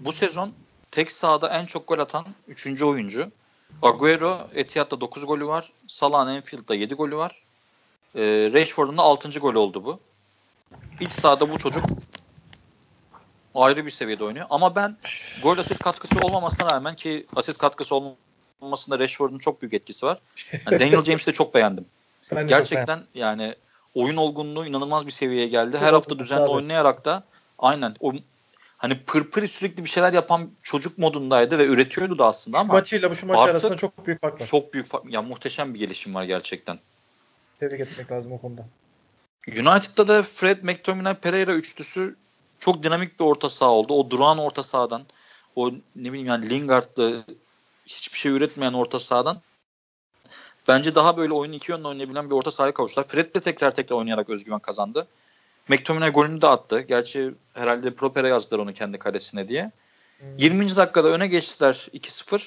Bu sezon tek sahada en çok gol atan 3. oyuncu. Agüero Etihad'da 9 golü var. Salah'ın Enfield'da 7 golü var. Ee, Rashford'un da 6. golü oldu bu. İlk sahada bu çocuk ayrı bir seviyede oynuyor. Ama ben gol asit katkısı olmamasına rağmen ki asit katkısı olmamasında Rashford'un çok büyük etkisi var. Yani Daniel James'i de çok beğendim. Ben Gerçekten çok yani oyun olgunluğu inanılmaz bir seviyeye geldi. Her hafta düzenli oynayarak da aynen o hani pırpır sürekli bir şeyler yapan çocuk modundaydı ve üretiyordu da aslında ama maçıyla bu şu maç arasında çok büyük fark var. Çok büyük fark. Ya muhteşem bir gelişim var gerçekten. Tebrik etmek lazım o konuda. United'da da Fred, McTominay, Pereira üçlüsü çok dinamik bir orta saha oldu. O durağan orta sahadan, o ne bileyim yani Lingard'la hiçbir şey üretmeyen orta sahadan bence daha böyle oyunu iki yönlü oynayabilen bir orta sahaya kavuştular. Fred de tekrar tekrar oynayarak özgüven kazandı. McTominay golünü de attı. Gerçi herhalde Propera yazdılar onu kendi kalesine diye. Hmm. 20. dakikada öne geçtiler 2-0.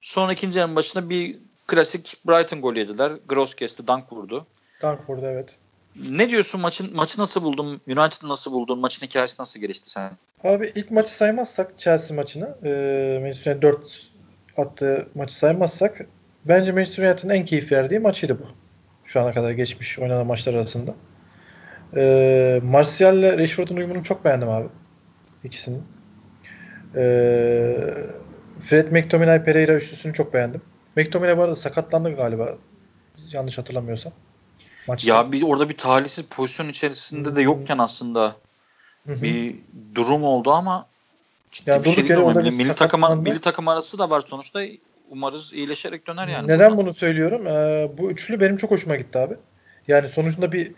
Sonra ikinci yarının başında bir klasik Brighton golü yediler. Gross kesti, Dunk vurdu. Dunk vurdu evet. Ne diyorsun maçın maçı nasıl buldun? United'ı nasıl buldun? Maçın hikayesi nasıl gelişti sen? Abi ilk maçı saymazsak Chelsea maçını e, Manchester United 4 attığı maçı saymazsak bence Manchester United'ın en keyif verdiği maçıydı bu. Şu ana kadar geçmiş oynanan maçlar arasında. E, Martial ile Rashford'un uyumunu çok beğendim abi. İkisinin. E, Fred McTominay Pereira üçlüsünü çok beğendim. McTominay bu arada sakatlandı galiba. Yanlış hatırlamıyorsam. Maçta. Ya bir orada bir talihsiz pozisyon içerisinde de yokken aslında hmm. bir durum oldu ama ciddi yani bir şey değil ama milli takım milli takım arası da var sonuçta. Umarız iyileşerek döner yani. Neden buradan. bunu söylüyorum? Ee, bu üçlü benim çok hoşuma gitti abi. Yani sonucunda bir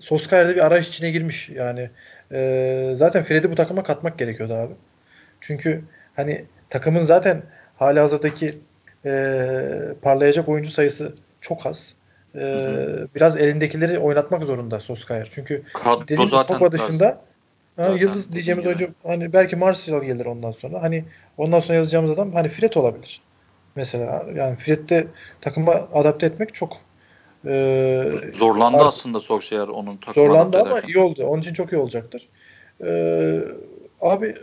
Solskjaer'de bir arayış içine girmiş. Yani e, zaten Fred'i bu takıma katmak gerekiyordu abi. Çünkü hani takımın zaten hali hazırdaki e, parlayacak oyuncu sayısı çok az. E, biraz elindekileri oynatmak zorunda Solskjaer. Çünkü dediğim zaten Pogba dışında ha, yıldız diyeceğimiz oyuncu hani belki Martial gelir ondan sonra. Hani ondan sonra yazacağımız adam hani Fred olabilir. Mesela yani Fred'de takıma adapte etmek çok e, zorlandı artık, aslında Solskjaer onun takımı Zorlandı ama iyi oldu. Onun için çok iyi olacaktır. E, abi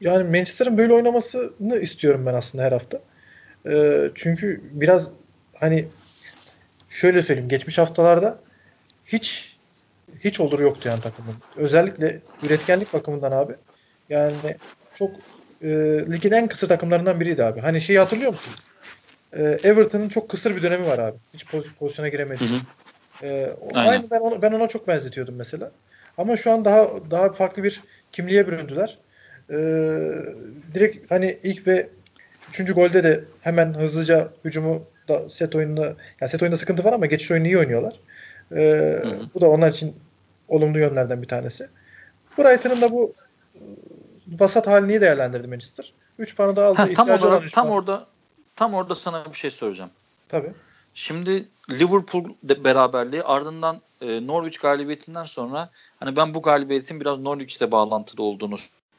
yani Manchester'ın böyle oynamasını istiyorum ben aslında her hafta. E, çünkü biraz hani şöyle söyleyeyim geçmiş haftalarda hiç hiç olur yoktu yani takımın. Özellikle üretkenlik bakımından abi. Yani çok e, ligin en kısa takımlarından biriydi abi. Hani şeyi hatırlıyor musun? E, Everton'ın çok kısır bir dönemi var abi. Hiç poz, pozisyona giremedi. Hı hı. E, aynı ben ona, ben ona çok benzetiyordum mesela. Ama şu an daha daha farklı bir kimliğe büründüler. E, direkt hani ilk ve üçüncü golde de hemen hızlıca hücumu da set oyununda yani set oyunda sıkıntı var ama geçiş oyunu iyi oynuyorlar. Ee, bu da onlar için olumlu yönlerden bir tanesi. Brighton'ın da bu vasat halini iyi değerlendirdi Manchester. 3 puanı da aldı. Ha, tam olarak, tam puan. orada tam orada sana bir şey soracağım. Tabii. Şimdi Liverpool beraberliği ardından e, Norwich galibiyetinden sonra hani ben bu galibiyetin biraz Norwich'le bağlantılı olduğunu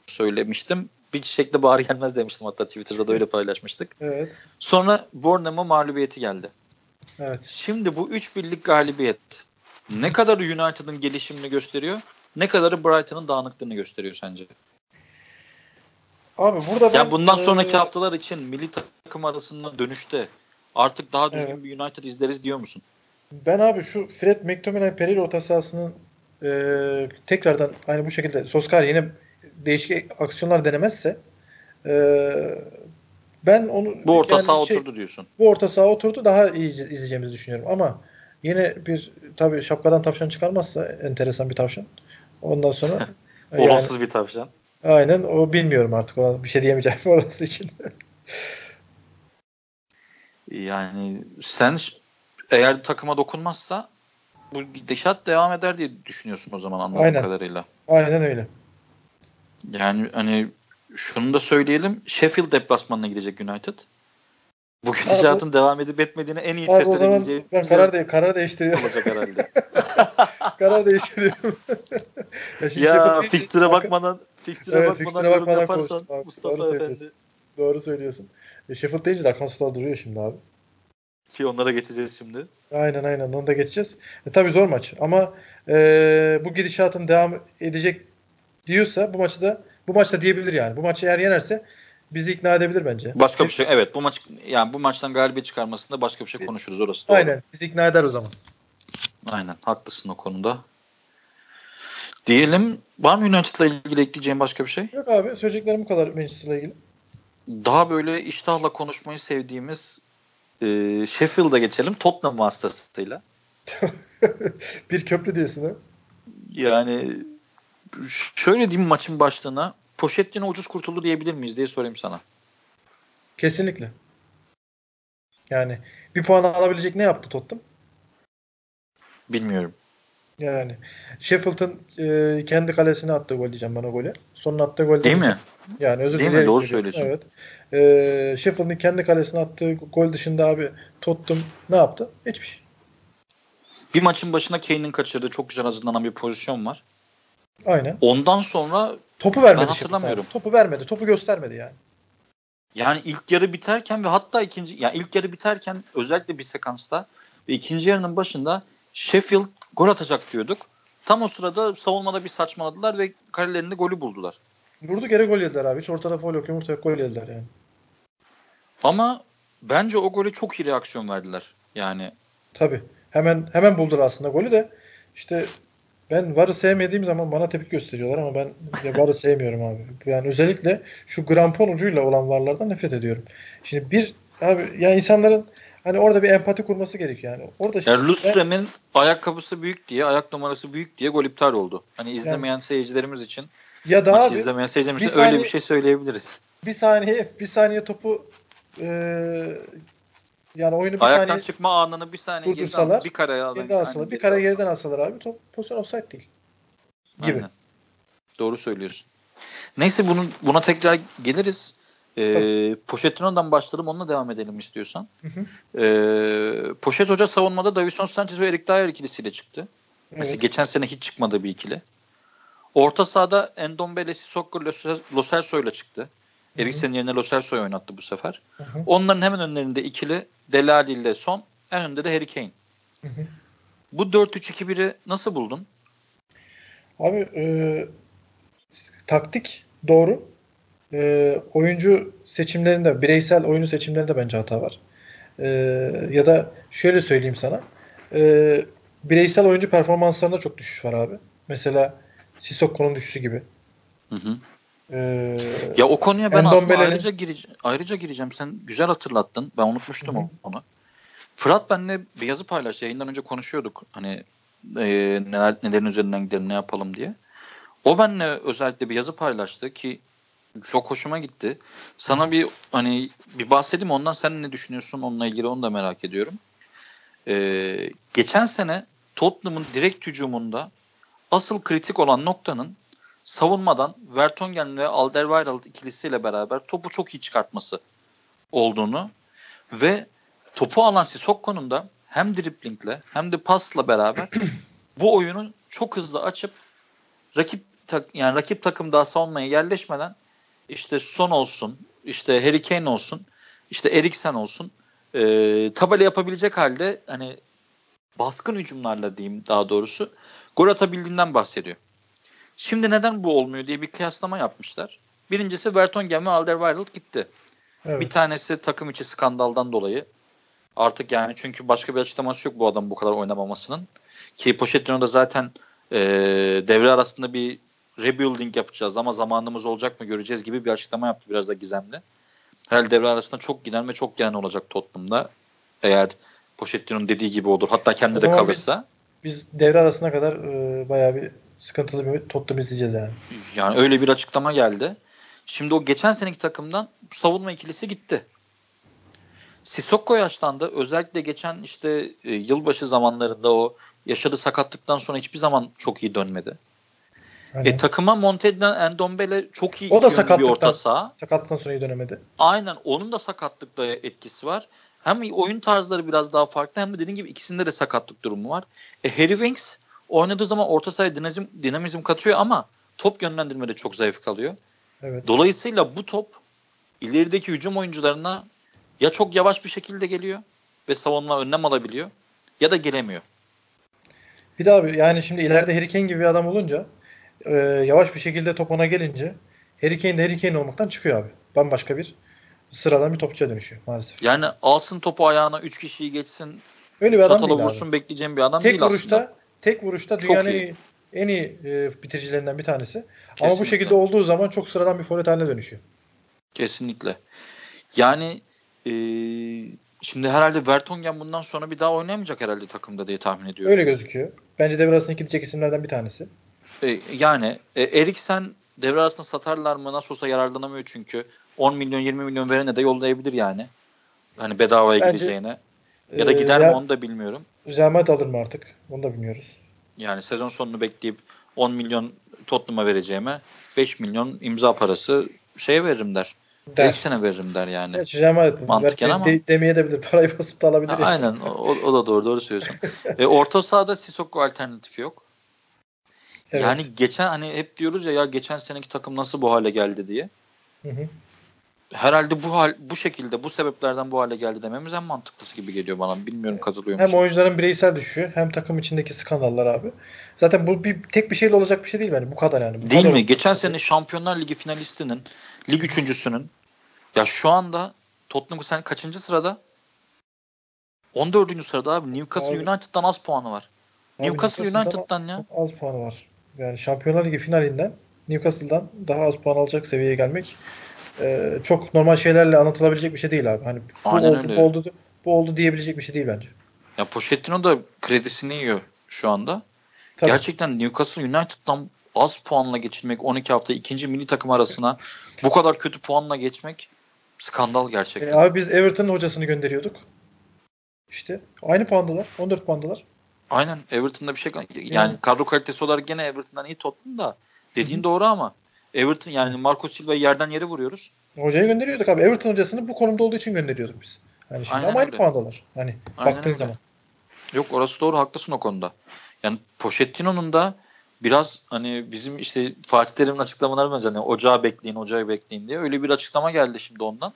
söylemiştim bir şekilde bağır gelmez demiştim hatta Twitter'da da öyle paylaşmıştık. Evet. Sonra Bournemouth mağlubiyeti geldi. Evet. Şimdi bu 3 birlik galibiyet ne kadar United'ın gelişimini gösteriyor, ne kadarı Brighton'ın dağınıklığını gösteriyor sence? Abi burada ben... Ya bundan sonraki ee... haftalar için milli takım arasında dönüşte artık daha düzgün evet. bir United izleriz diyor musun? Ben abi şu Fred McTominay Pereira orta sahasının e, tekrardan aynı bu şekilde Soskar yine değişik aksiyonlar denemezse e, ben onu bu orta yani saha şey, oturdu diyorsun. Bu orta saha oturdu daha iyi izleyeceğimizi düşünüyorum ama yine bir tabii şapkadan tavşan çıkarmazsa enteresan bir tavşan. Ondan sonra olumsuz yani, bir tavşan. Aynen o bilmiyorum artık ona bir şey diyemeyeceğim orası için. yani sen eğer takıma dokunmazsa bu gidişat devam eder diye düşünüyorsun o zaman anladığım Aynen. kadarıyla. Aynen öyle. Yani hani şunu da söyleyelim. Sheffield deplasmanına gidecek United. Bu gidişatın devam edip etmediğini en iyi test edebileceği ben karar, de, karar değiştiriyorum. Olacak herhalde. karar değiştiriyorum. ya, ya fixture'a bakmadan fixture'a evet, bakmadan, fixture bakmadan yaparsan abi, Mustafa doğru Efendi. Doğru söylüyorsun. E, Sheffield deyince de Akan duruyor şimdi abi. Ki onlara geçeceğiz şimdi. Aynen aynen onu da geçeceğiz. E, tabii zor maç ama e, bu gidişatın devam edecek diyorsa bu maçı da bu maçta diyebilir yani. Bu maçı eğer yenerse bizi ikna edebilir bence. Başka bir şey evet bu maç yani bu maçtan galibiyet çıkarmasında başka bir şey konuşuruz orası. Doğru. Aynen. Bizi ikna eder o zaman. Aynen. Haklısın o konuda. Diyelim var mı United'la ilgili ekleyeceğim başka bir şey? Yok abi. Söyleyeceklerim bu kadar Manchester'la ilgili. Daha böyle iştahla konuşmayı sevdiğimiz e, Sheffield'a geçelim. Tottenham vasıtasıyla. bir köprü diyorsun ha? Yani şöyle diyeyim maçın başlığına Pochettino ucuz kurtuldu diyebilir miyiz diye sorayım sana. Kesinlikle. Yani bir puan alabilecek ne yaptı Tottenham? Bilmiyorum. Yani Sheffield'ın e, kendi kalesine attığı gol diyeceğim ben o golü. Sonun attığı gol Değil mi? Yani özür Değil dilerim. mi? Doğru söylüyorsun. Evet. E, Sheffield'ın kendi kalesine attığı gol dışında abi Tottenham ne yaptı? Hiçbir şey. Bir maçın başına Kane'in kaçırdığı çok güzel hazırlanan bir pozisyon var. Aynen. Ondan sonra topu vermedi. Ben hatırlamıyorum. Sheffield Topu vermedi. Topu göstermedi yani. Yani ilk yarı biterken ve hatta ikinci yani ilk yarı biterken özellikle bir sekansta ve ikinci yarının başında Sheffield gol atacak diyorduk. Tam o sırada savunmada bir saçmaladılar ve kalelerinde golü buldular. Vurdu geri gol yediler abi. Hiç ortada foul yok. Yumurta yok gol yediler yani. Ama bence o gole çok iyi reaksiyon verdiler. Yani Tabii. Hemen hemen buldular aslında golü de. İşte ben VAR'ı sevmediğim zaman bana tepki gösteriyorlar ama ben VAR'ı sevmiyorum abi. Yani özellikle şu grampon ucuyla olan VAR'lardan nefret ediyorum. Şimdi bir abi ya insanların hani orada bir empati kurması gerekiyor yani. Orada işte yani Lustrem'in ayakkabısı büyük diye, ayak numarası büyük diye gol iptal oldu. Hani izlemeyen yani, seyircilerimiz için ya da abi, izlemeyen seyircilerimiz için saniye, öyle bir şey söyleyebiliriz. Bir saniye bir saniye topu e, yani oyunu bir Ayaktan saniye çıkma anını bir saniye geriden alsalar, bir kare geriden alsalar, bir kare geriden alsalar abi top pozisyon offside değil. Gibi. Aynen. Doğru söylüyorsun. Neyse bunun buna tekrar geliriz. Ee, Pochettino'dan başlayalım onunla devam edelim istiyorsan. Hı hı. Ee, Pochet Hoca savunmada Davison Sanchez ve Erik Dyer ikilisiyle çıktı. Evet. Mesela geçen sene hiç çıkmadı bir ikili. Orta sahada Endombele, Sissoko, Lo Celso ile çıktı. Eriksen'in yerine Lo Celso'yu oynattı bu sefer. Hı hı. Onların hemen önlerinde ikili Delali ile Son. En önünde de Harry Kane. Hı hı. Bu 4-3-2-1'i nasıl buldun? Abi e, taktik doğru. E, oyuncu seçimlerinde, bireysel oyuncu seçimlerinde bence hata var. E, ya da şöyle söyleyeyim sana. E, bireysel oyuncu performanslarında çok düşüş var abi. Mesela Sissoko'nun düşüşü gibi. Hı hı. Ee, ya o konuya ben aslında ayrıca, girece ayrıca gireceğim. Sen güzel hatırlattın. Ben unutmuştum Hı-hı. onu. Fırat benle bir yazı paylaştı. Yayından önce konuşuyorduk. Hani e, neler, nelerin üzerinden gidelim ne yapalım diye. O benle özellikle bir yazı paylaştı ki çok hoşuma gitti. Sana bir hani bir bahsedeyim ondan sen ne düşünüyorsun onunla ilgili onu da merak ediyorum. Ee, geçen sene Tottenham'ın direkt hücumunda asıl kritik olan noktanın savunmadan Vertonghen ve Alderweireld ikilisiyle beraber topu çok iyi çıkartması olduğunu ve topu alan Sissokko'nun da hem driplingle hem de pasla beraber bu oyunu çok hızlı açıp rakip yani rakip takım daha savunmaya yerleşmeden işte Son olsun, işte Harry Kane olsun, işte Eriksen olsun e, tabela yapabilecek halde hani baskın hücumlarla diyeyim daha doğrusu gol atabildiğinden bahsediyor. Şimdi neden bu olmuyor diye bir kıyaslama yapmışlar. Birincisi Vertonghen ve Alderweireld gitti. Evet. Bir tanesi takım içi skandaldan dolayı. Artık yani çünkü başka bir açıklaması yok bu adam bu kadar oynamamasının. Ki Pochettino da zaten e, devre arasında bir rebuilding yapacağız ama zamanımız olacak mı göreceğiz gibi bir açıklama yaptı biraz da gizemli. Herhalde devre arasında çok giden ve çok gelen olacak Tottenham'da. Eğer Pochettino'nun dediği gibi olur. Hatta kendi de kalırsa. Biz, biz devre arasına kadar e, bayağı bir sıkıntılı bir Tottenham izleyeceğiz yani. Yani öyle bir açıklama geldi. Şimdi o geçen seneki takımdan savunma ikilisi gitti. Sissoko yaşlandı. Özellikle geçen işte e, yılbaşı zamanlarında o yaşadığı sakatlıktan sonra hiçbir zaman çok iyi dönmedi. Aynen. E, takıma monte edilen Endombele çok iyi o da sakatlıktan, bir orta saha. Sakatlıktan sonra iyi dönemedi. Aynen. Onun da sakatlıkta etkisi var. Hem oyun tarzları biraz daha farklı hem de dediğim gibi ikisinde de sakatlık durumu var. E, Harry Winks oynadığı zaman orta sahaya dinamizm, dinamizm katıyor ama top yönlendirmede çok zayıf kalıyor. Evet. Dolayısıyla bu top ilerideki hücum oyuncularına ya çok yavaş bir şekilde geliyor ve savunma önlem alabiliyor ya da gelemiyor. Bir daha abi yani şimdi ileride Harry Kane gibi bir adam olunca e, yavaş bir şekilde top ona gelince Harry Kane de Harry Kane olmaktan çıkıyor abi. Bambaşka bir sıradan bir topçuya dönüşüyor maalesef. Yani alsın topu ayağına 3 kişiyi geçsin Öyle bir adam değil vursun abi. bekleyeceğim bir adam tek değil vuruşta, aslında. Tek vuruşta dünyanın iyi, en iyi e, bitiricilerinden bir tanesi. Kesinlikle. Ama bu şekilde olduğu zaman çok sıradan bir forvet haline dönüşüyor. Kesinlikle. Yani e, şimdi herhalde Vertonghen bundan sonra bir daha oynayamayacak herhalde takımda diye tahmin ediyorum. Öyle gözüküyor. Bence devre arasına gidecek isimlerden bir tanesi. E, yani e, Eriksen devre arasında satarlar mı? Nasıl olsa yararlanamıyor çünkü. 10 milyon 20 milyon verene de yollayabilir yani. Hani bedavaya Bence, gideceğine. Ya da Ee, gider Real- mi onu da bilmiyorum. Madrid alır mı artık? Onu da bilmiyoruz. Yani sezon sonunu bekleyip 10 milyon Tottenham'a vereceğime 5 milyon imza parası şeye veririm der. Der. İlk sene veririm der yani. Madrid bu. Mantıken Belki ama- de, demeye de bilir. Parayı basıp da alabilir. Ha, ya. aynen o, o da doğru doğru söylüyorsun. e, orta sahada Sissoko alternatifi yok. Evet. Yani geçen hani hep diyoruz ya ya geçen seneki takım nasıl bu hale geldi diye. Hı hı. Herhalde bu hal bu şekilde bu sebeplerden bu hale geldi dememiz en mantıklısı gibi geliyor bana. Bilmiyorum katılıyor Hem musun? oyuncuların bireysel düşüşü hem takım içindeki skandallar abi. Zaten bu bir tek bir şeyle olacak bir şey değil bence. Bu kadar yani. Bu Değil kadar mi? Geçen bir şey. sene Şampiyonlar Ligi finalistinin, lig üçüncüsünün ya şu anda Tottenham sen kaçıncı sırada? 14. sırada abi. Newcastle Abi- United'dan az puanı var. Abi Newcastle United'dan ya. Az puanı var. Yani Şampiyonlar Ligi finalinden Newcastle'dan daha az puan alacak seviyeye gelmek e, çok normal şeylerle anlatılabilecek bir şey değil abi. Hani bu Aynen oldu, öyle. bu oldu, bu oldu diyebilecek bir şey değil bence. Ya Pochettino da kredisini yiyor şu anda. Tabii. Gerçekten Newcastle United'dan az puanla geçirmek 12 hafta ikinci milli takım arasına bu kadar kötü puanla geçmek skandal E, gerçekten. abi biz Everton'ın hocasını gönderiyorduk. İşte aynı puandalar. 14 puandalar. Aynen Everton'da bir şey yani Hı. kadro kalitesi olarak gene Everton'dan iyi Tottenham da dediğin Hı hı. doğru ama Everton yani Marco Silva'yı yerden yere vuruyoruz. Hocayı gönderiyorduk abi. Everton hocasını bu konumda olduğu için gönderiyorduk biz. Yani şimdi Aynen ama aynı öyle. puandalar. Hani Aynen baktığın öyle. zaman. Yok orası doğru haklısın o konuda. Yani Pochettino'nun da biraz hani bizim işte Fatih Terim'in açıklamaları var hani ocağı bekleyin ocağı bekleyin diye öyle bir açıklama geldi şimdi ondan.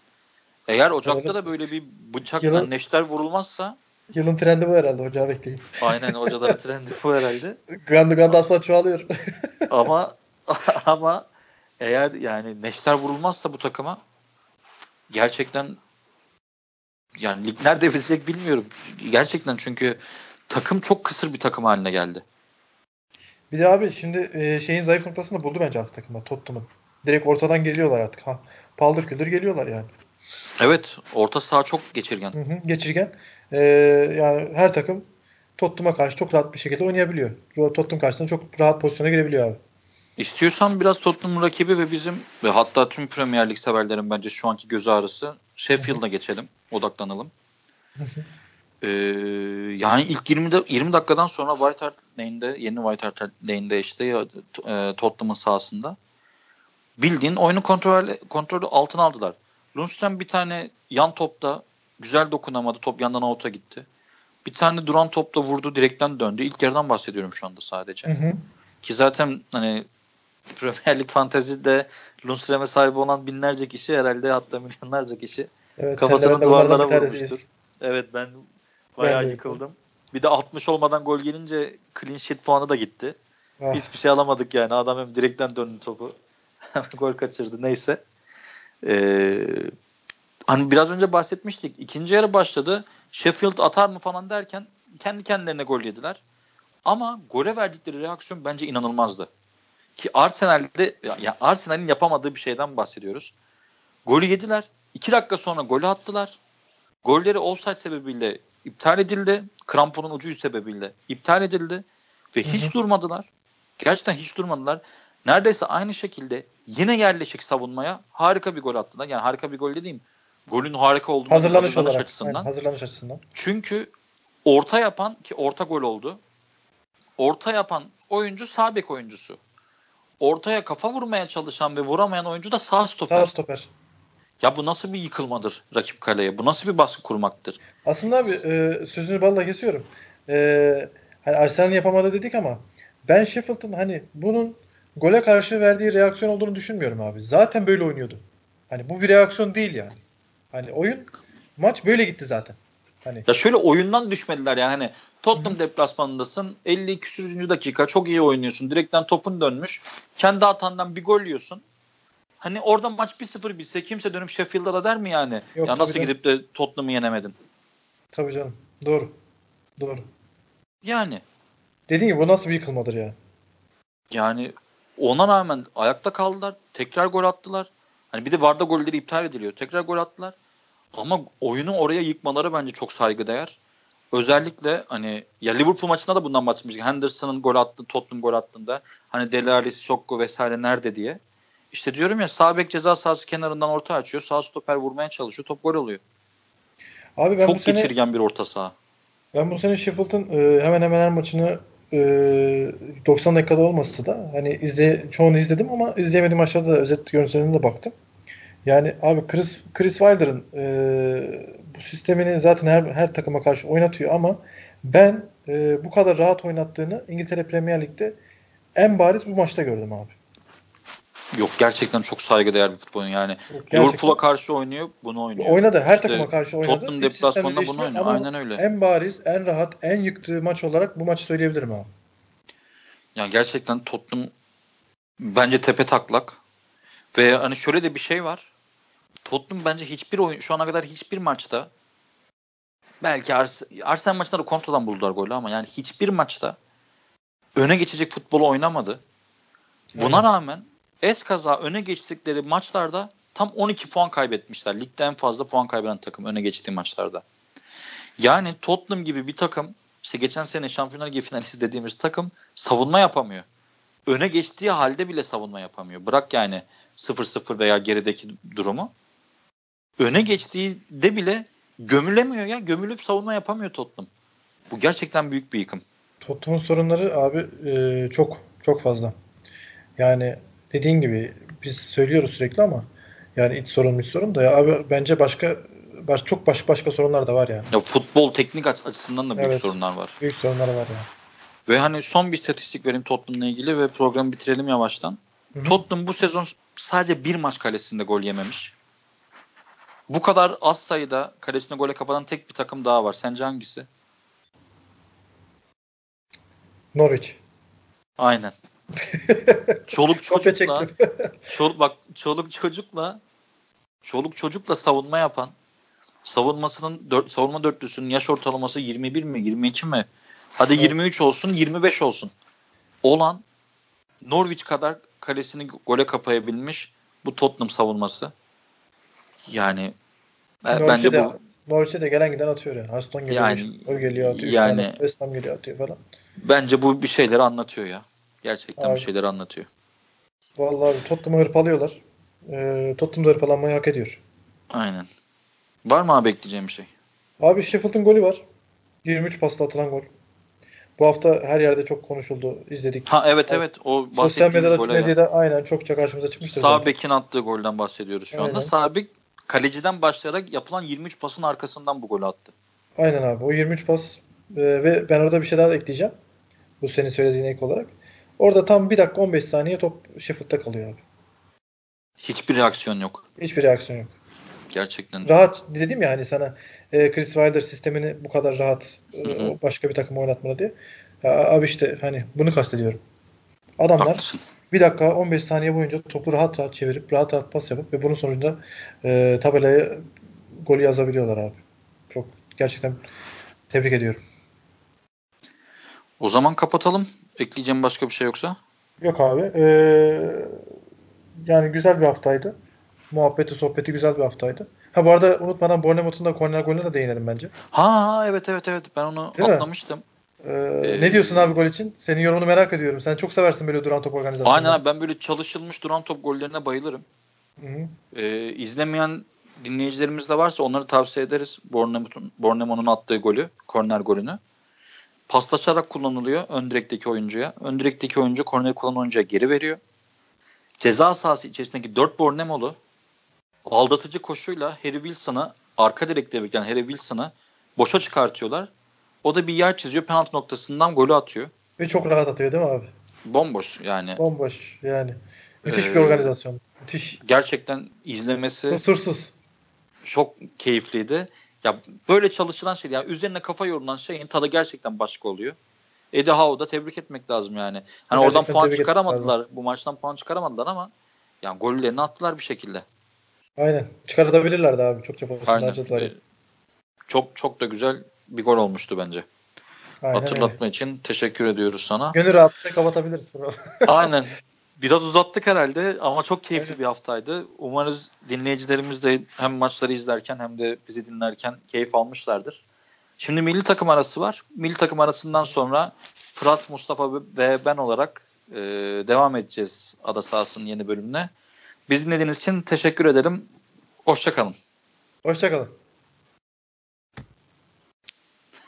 Eğer Ocak'ta Öyle. da böyle bir bıçak Yılı- yani neşter vurulmazsa Yılın trendi bu herhalde. Hocağı bekleyin. aynen hocaların trendi bu herhalde. Gandı gandı asla çoğalıyor. Ama ama eğer yani neşter vurulmazsa bu takıma gerçekten yani lig nerede bitecek bilmiyorum. Gerçekten çünkü takım çok kısır bir takım haline geldi. Bir de abi şimdi e, şeyin zayıf noktasını buldu bence artık takımda Tottenham'ın. Direkt ortadan geliyorlar artık. Ha, paldır küldür geliyorlar yani. Evet orta saha çok geçirgen. Hı hı, geçirgen. E, yani her takım Tottenham'a karşı çok rahat bir şekilde oynayabiliyor. Tottenham karşısında çok rahat pozisyona girebiliyor abi. İstiyorsan biraz Tottenham rakibi ve bizim ve hatta tüm Premier Lig severlerin bence şu anki göz ağrısı Sheffield'a geçelim. Odaklanalım. Ee, yani ilk 20 de, 20 dakikadan sonra White Hart Lane'de yeni White Hart Lane'de işte e, Tottenham'ın sahasında bildiğin oyunu kontrol kontrolü altına aldılar. Lundstram bir tane yan topta güzel dokunamadı. Top yandan out'a gitti. Bir tane duran topla vurdu direkten döndü. İlk yarıdan bahsediyorum şu anda sadece. Hı hı. Ki zaten hani Premier Lig fantezide Lundstram'e sahip olan binlerce kişi herhalde hatta milyonlarca kişi Evet, Kafasını duvarlara vurmuştur. Evet ben bayağı Ben de. yıkıldım. Bir de 60 olmadan gol gelince clean sheet puanı da gitti. Ah, Hiçbir şey alamadık yani. Adam hem direkten döndü topu. Gol kaçırdı. Neyse. Ee, hani biraz önce bahsetmiştik. İkinci yarı başladı. Sheffield atar mı falan derken kendi kendilerine gol yediler. Ama gole verdikleri reaksiyon bence inanılmazdı. Ki Arsenal'de ya, Arsenal'in yapamadığı bir şeyden bahsediyoruz. Golü yediler. İki dakika sonra golü attılar. Golleri offside sebebiyle iptal edildi. Kramponun ucu sebebiyle iptal edildi. Ve hiç Hı hı. durmadılar. Gerçekten hiç durmadılar. Neredeyse aynı şekilde yine yerleşik savunmaya harika bir gol attılar. Yani harika bir gol dediğim golün harika olduğunu hazırlanış, hazırlanış olarak. açısından. Aynen, hazırlanış açısından. Çünkü orta yapan ki orta gol oldu. Orta yapan oyuncu sağ bek oyuncusu. Ortaya kafa vurmaya çalışan ve vuramayan oyuncu da sağ stoper. Sağ stoper. Ya bu nasıl bir yıkılmadır rakip kaleye? Bu nasıl bir baskı kurmaktır? Aslında abi e, sözünü balla kesiyorum. E, hani Arsenal'in yapamadı dedik ama ben Sheffield'ın hani bunun gole karşı verdiği reaksiyon olduğunu düşünmüyorum abi. Zaten böyle oynuyordu. Hani bu bir reaksiyon değil yani. Hani oyun maç böyle gitti zaten. Hani Ya şöyle oyundan düşmediler yani hani Tottenham deplasmanındasın 50 küsürüncü dakika çok iyi oynuyorsun. Direkten topun dönmüş. Kendi hatandan bir gol yiyorsun. Hani orada maç 1-0 bitse kimse dönüp Sheffield'a da der mi yani? Yok, ya nasıl canım. gidip de Tottenham'ı yenemedin? tabii canım. Doğru. Doğru. Yani Dediğim gibi bu nasıl bir yıkılmadır ya? yani ona rağmen ayakta kaldılar. Tekrar gol attılar. Hani bir de Varda golleri iptal ediliyor. Tekrar gol attılar. Ama oyunu oraya yıkmaları bence çok saygıdeğer. Özellikle hani ya Liverpool maçında da bundan bahsetmiştik. Henderson'ın gol attı, Tottenham gol attığında hani Dele Alli, Sokko vesaire nerede diye. işte diyorum ya sağ bek ceza sahası kenarından orta açıyor. Sağ stoper vurmaya çalışıyor. Top gol oluyor. Abi ben Çok bu sene, geçirgen bir orta saha. Ben bu sene Sheffield'ın e, hemen hemen her maçını e, 90 dakikada olmasa da hani izle, çoğunu izledim ama izleyemediğim maçlarda da özet görüntülerine de baktım. Yani abi Chris, Chris Wilder'ın e, bu sistemini zaten her, her takıma karşı oynatıyor ama ben e, bu kadar rahat oynattığını İngiltere Premier Lig'de en bariz bu maçta gördüm abi. Yok gerçekten çok saygıdeğer bir futbol yani. Liverpool'a karşı oynuyor, bunu oynuyor. Oynadı, her işte, takıma karşı oynadı. Tottenham deplasmanında bunu oynuyor. Aynen öyle. En bariz, en rahat, en yıktığı maç olarak bu maçı söyleyebilirim abi. Yani gerçekten Tottenham bence tepe taklak. Ve hani şöyle de bir şey var. Tottenham bence hiçbir oyun şu ana kadar hiçbir maçta belki Ars Arsenal maçında da kontradan buldular golü ama yani hiçbir maçta öne geçecek futbolu oynamadı. Buna evet. rağmen es kaza öne geçtikleri maçlarda tam 12 puan kaybetmişler. Ligde en fazla puan kaybeden takım öne geçtiği maçlarda. Yani Tottenham gibi bir takım işte geçen sene Şampiyonlar Ligi finalisti dediğimiz takım savunma yapamıyor. Öne geçtiği halde bile savunma yapamıyor. Bırak yani 0-0 veya gerideki durumu. Öne geçtiği de bile gömülemiyor ya. Gömülüp savunma yapamıyor Tottenham. Bu gerçekten büyük bir yıkım. Tottenham'ın sorunları abi e, çok çok fazla. Yani dediğin gibi biz söylüyoruz sürekli ama yani iç sorun iç sorun da ya abi bence başka baş, çok başka başka sorunlar da var yani. Ya futbol teknik açısından da büyük evet, sorunlar var. Büyük sorunlar var yani. Ve hani son bir statistik vereyim Tottenham'la ilgili ve programı bitirelim yavaştan. Hı-hı. Tottenham bu sezon sadece bir maç kalesinde gol yememiş. Bu kadar az sayıda kalesine gole kapatan tek bir takım daha var. Sence hangisi? Norwich. Aynen. çoluk çocukla çoluk bak çoluk çocukla çoluk çocukla savunma yapan savunmasının dört, savunma dörtlüsünün yaş ortalaması 21 mi 22 mi? Hadi evet. 23 olsun 25 olsun. Olan Norwich kadar kalesini gole kapayabilmiş bu Tottenham savunması. Yani Norwich'e bence de, bu Norwich'e de gelen giden atıyor yani. Aston geliyor, yani, o geliyor atıyor. Yani, West Ham geliyor atıyor falan. Bence bu bir şeyleri anlatıyor ya. Gerçekten abi, bir şeyleri anlatıyor. Vallahi Tottenham'ı hırpalıyorlar. Ee, Tottenham da hırpalanmayı hak ediyor. Aynen. Var mı abi bekleyeceğim bir şey? Abi Sheffield'ın golü var. 23 pasla atılan gol. Bu hafta her yerde çok konuşuldu, izledik. Ha evet evet o Sosyal medyada, medyada aynen çokça karşımıza çıkmıştır. Sağ bekin attığı golden bahsediyoruz şu aynen. anda. Sağ bek kaleciden başlayarak yapılan 23 pasın arkasından bu golü attı. Aynen abi. O 23 pas e, ve ben orada bir şey daha ekleyeceğim. Bu senin söylediğin ek olarak. Orada tam 1 dakika 15 saniye top Sheffield'da kalıyor abi. Hiçbir reaksiyon yok. Hiçbir reaksiyon yok. Gerçekten. Rahat dedim ya hani sana e, Chris Wilder sistemini bu kadar rahat e, başka bir takım oynatmalı diye. Ya, abi işte hani bunu kastediyorum. Adamlar Haklısın. bir dakika 15 saniye boyunca topu rahat rahat çevirip rahat rahat pas yapıp ve bunun sonucunda e, tabelaya golü yazabiliyorlar abi. Çok gerçekten tebrik ediyorum. O zaman kapatalım. Ekleyeceğim başka bir şey yoksa? Yok abi. Ee, yani güzel bir haftaydı. Muhabbeti, sohbeti güzel bir haftaydı. Ha bu arada unutmadan Bournemouth'un da korner golüne de değinelim bence. Ha evet evet evet ben onu Değil atlamıştım. Ee, ee, ne diyorsun abi gol için? Senin yorumunu merak ediyorum. Sen çok seversin böyle duran top organizasyonu. Aynen abi ben böyle çalışılmış duran top gollerine bayılırım. Hı hı. Ee, izlemeyen dinleyicilerimiz de varsa onları tavsiye ederiz. Bournemouth'un attığı golü, korner golünü. Paslaşarak kullanılıyor ön direkteki oyuncuya. Ön direkteki oyuncu korneri kullanan oyuncuya geri veriyor. Ceza sahası içerisindeki 4 Bournemouth'lu aldatıcı koşuyla Harry Wilson'ı arka direkte bekleyen Harry Wilson'ı boşa çıkartıyorlar. O da bir yer çiziyor. Penaltı noktasından golü atıyor. Ve çok rahat atıyor değil mi abi? Bomboş yani. Bomboş yani. Müthiş ee, bir organizasyon. Müthiş. Gerçekten izlemesi kusursuz. Çok keyifliydi. Ya böyle çalışılan şey yani üzerine kafa yorulan şeyin tadı gerçekten başka oluyor. Eddie Howe'da tebrik etmek lazım yani. Hani gerçekten oradan puan çıkaramadılar. Bu maçtan puan çıkaramadılar ama yani gollerini attılar bir şekilde. Aynen. Çıkartabilirlerdi abi. Çok çok harcadılar. Ee, çok çok da güzel bir gol olmuştu bence. Aynen Hatırlatma öyle. için teşekkür ediyoruz sana. Gönül rahatlıkla kapatabiliriz. Aynen. Biraz uzattık herhalde ama çok keyifli Aynen. bir haftaydı. Umarız dinleyicilerimiz de hem maçları izlerken hem de bizi dinlerken keyif almışlardır. Şimdi milli takım arası var. Milli takım arasından sonra Fırat, Mustafa ve ben olarak e, devam edeceğiz Ada Sahası'nın yeni bölümüne. Bizi dinlediğiniz için teşekkür ederim. Hoşçakalın. Hoşçakalın.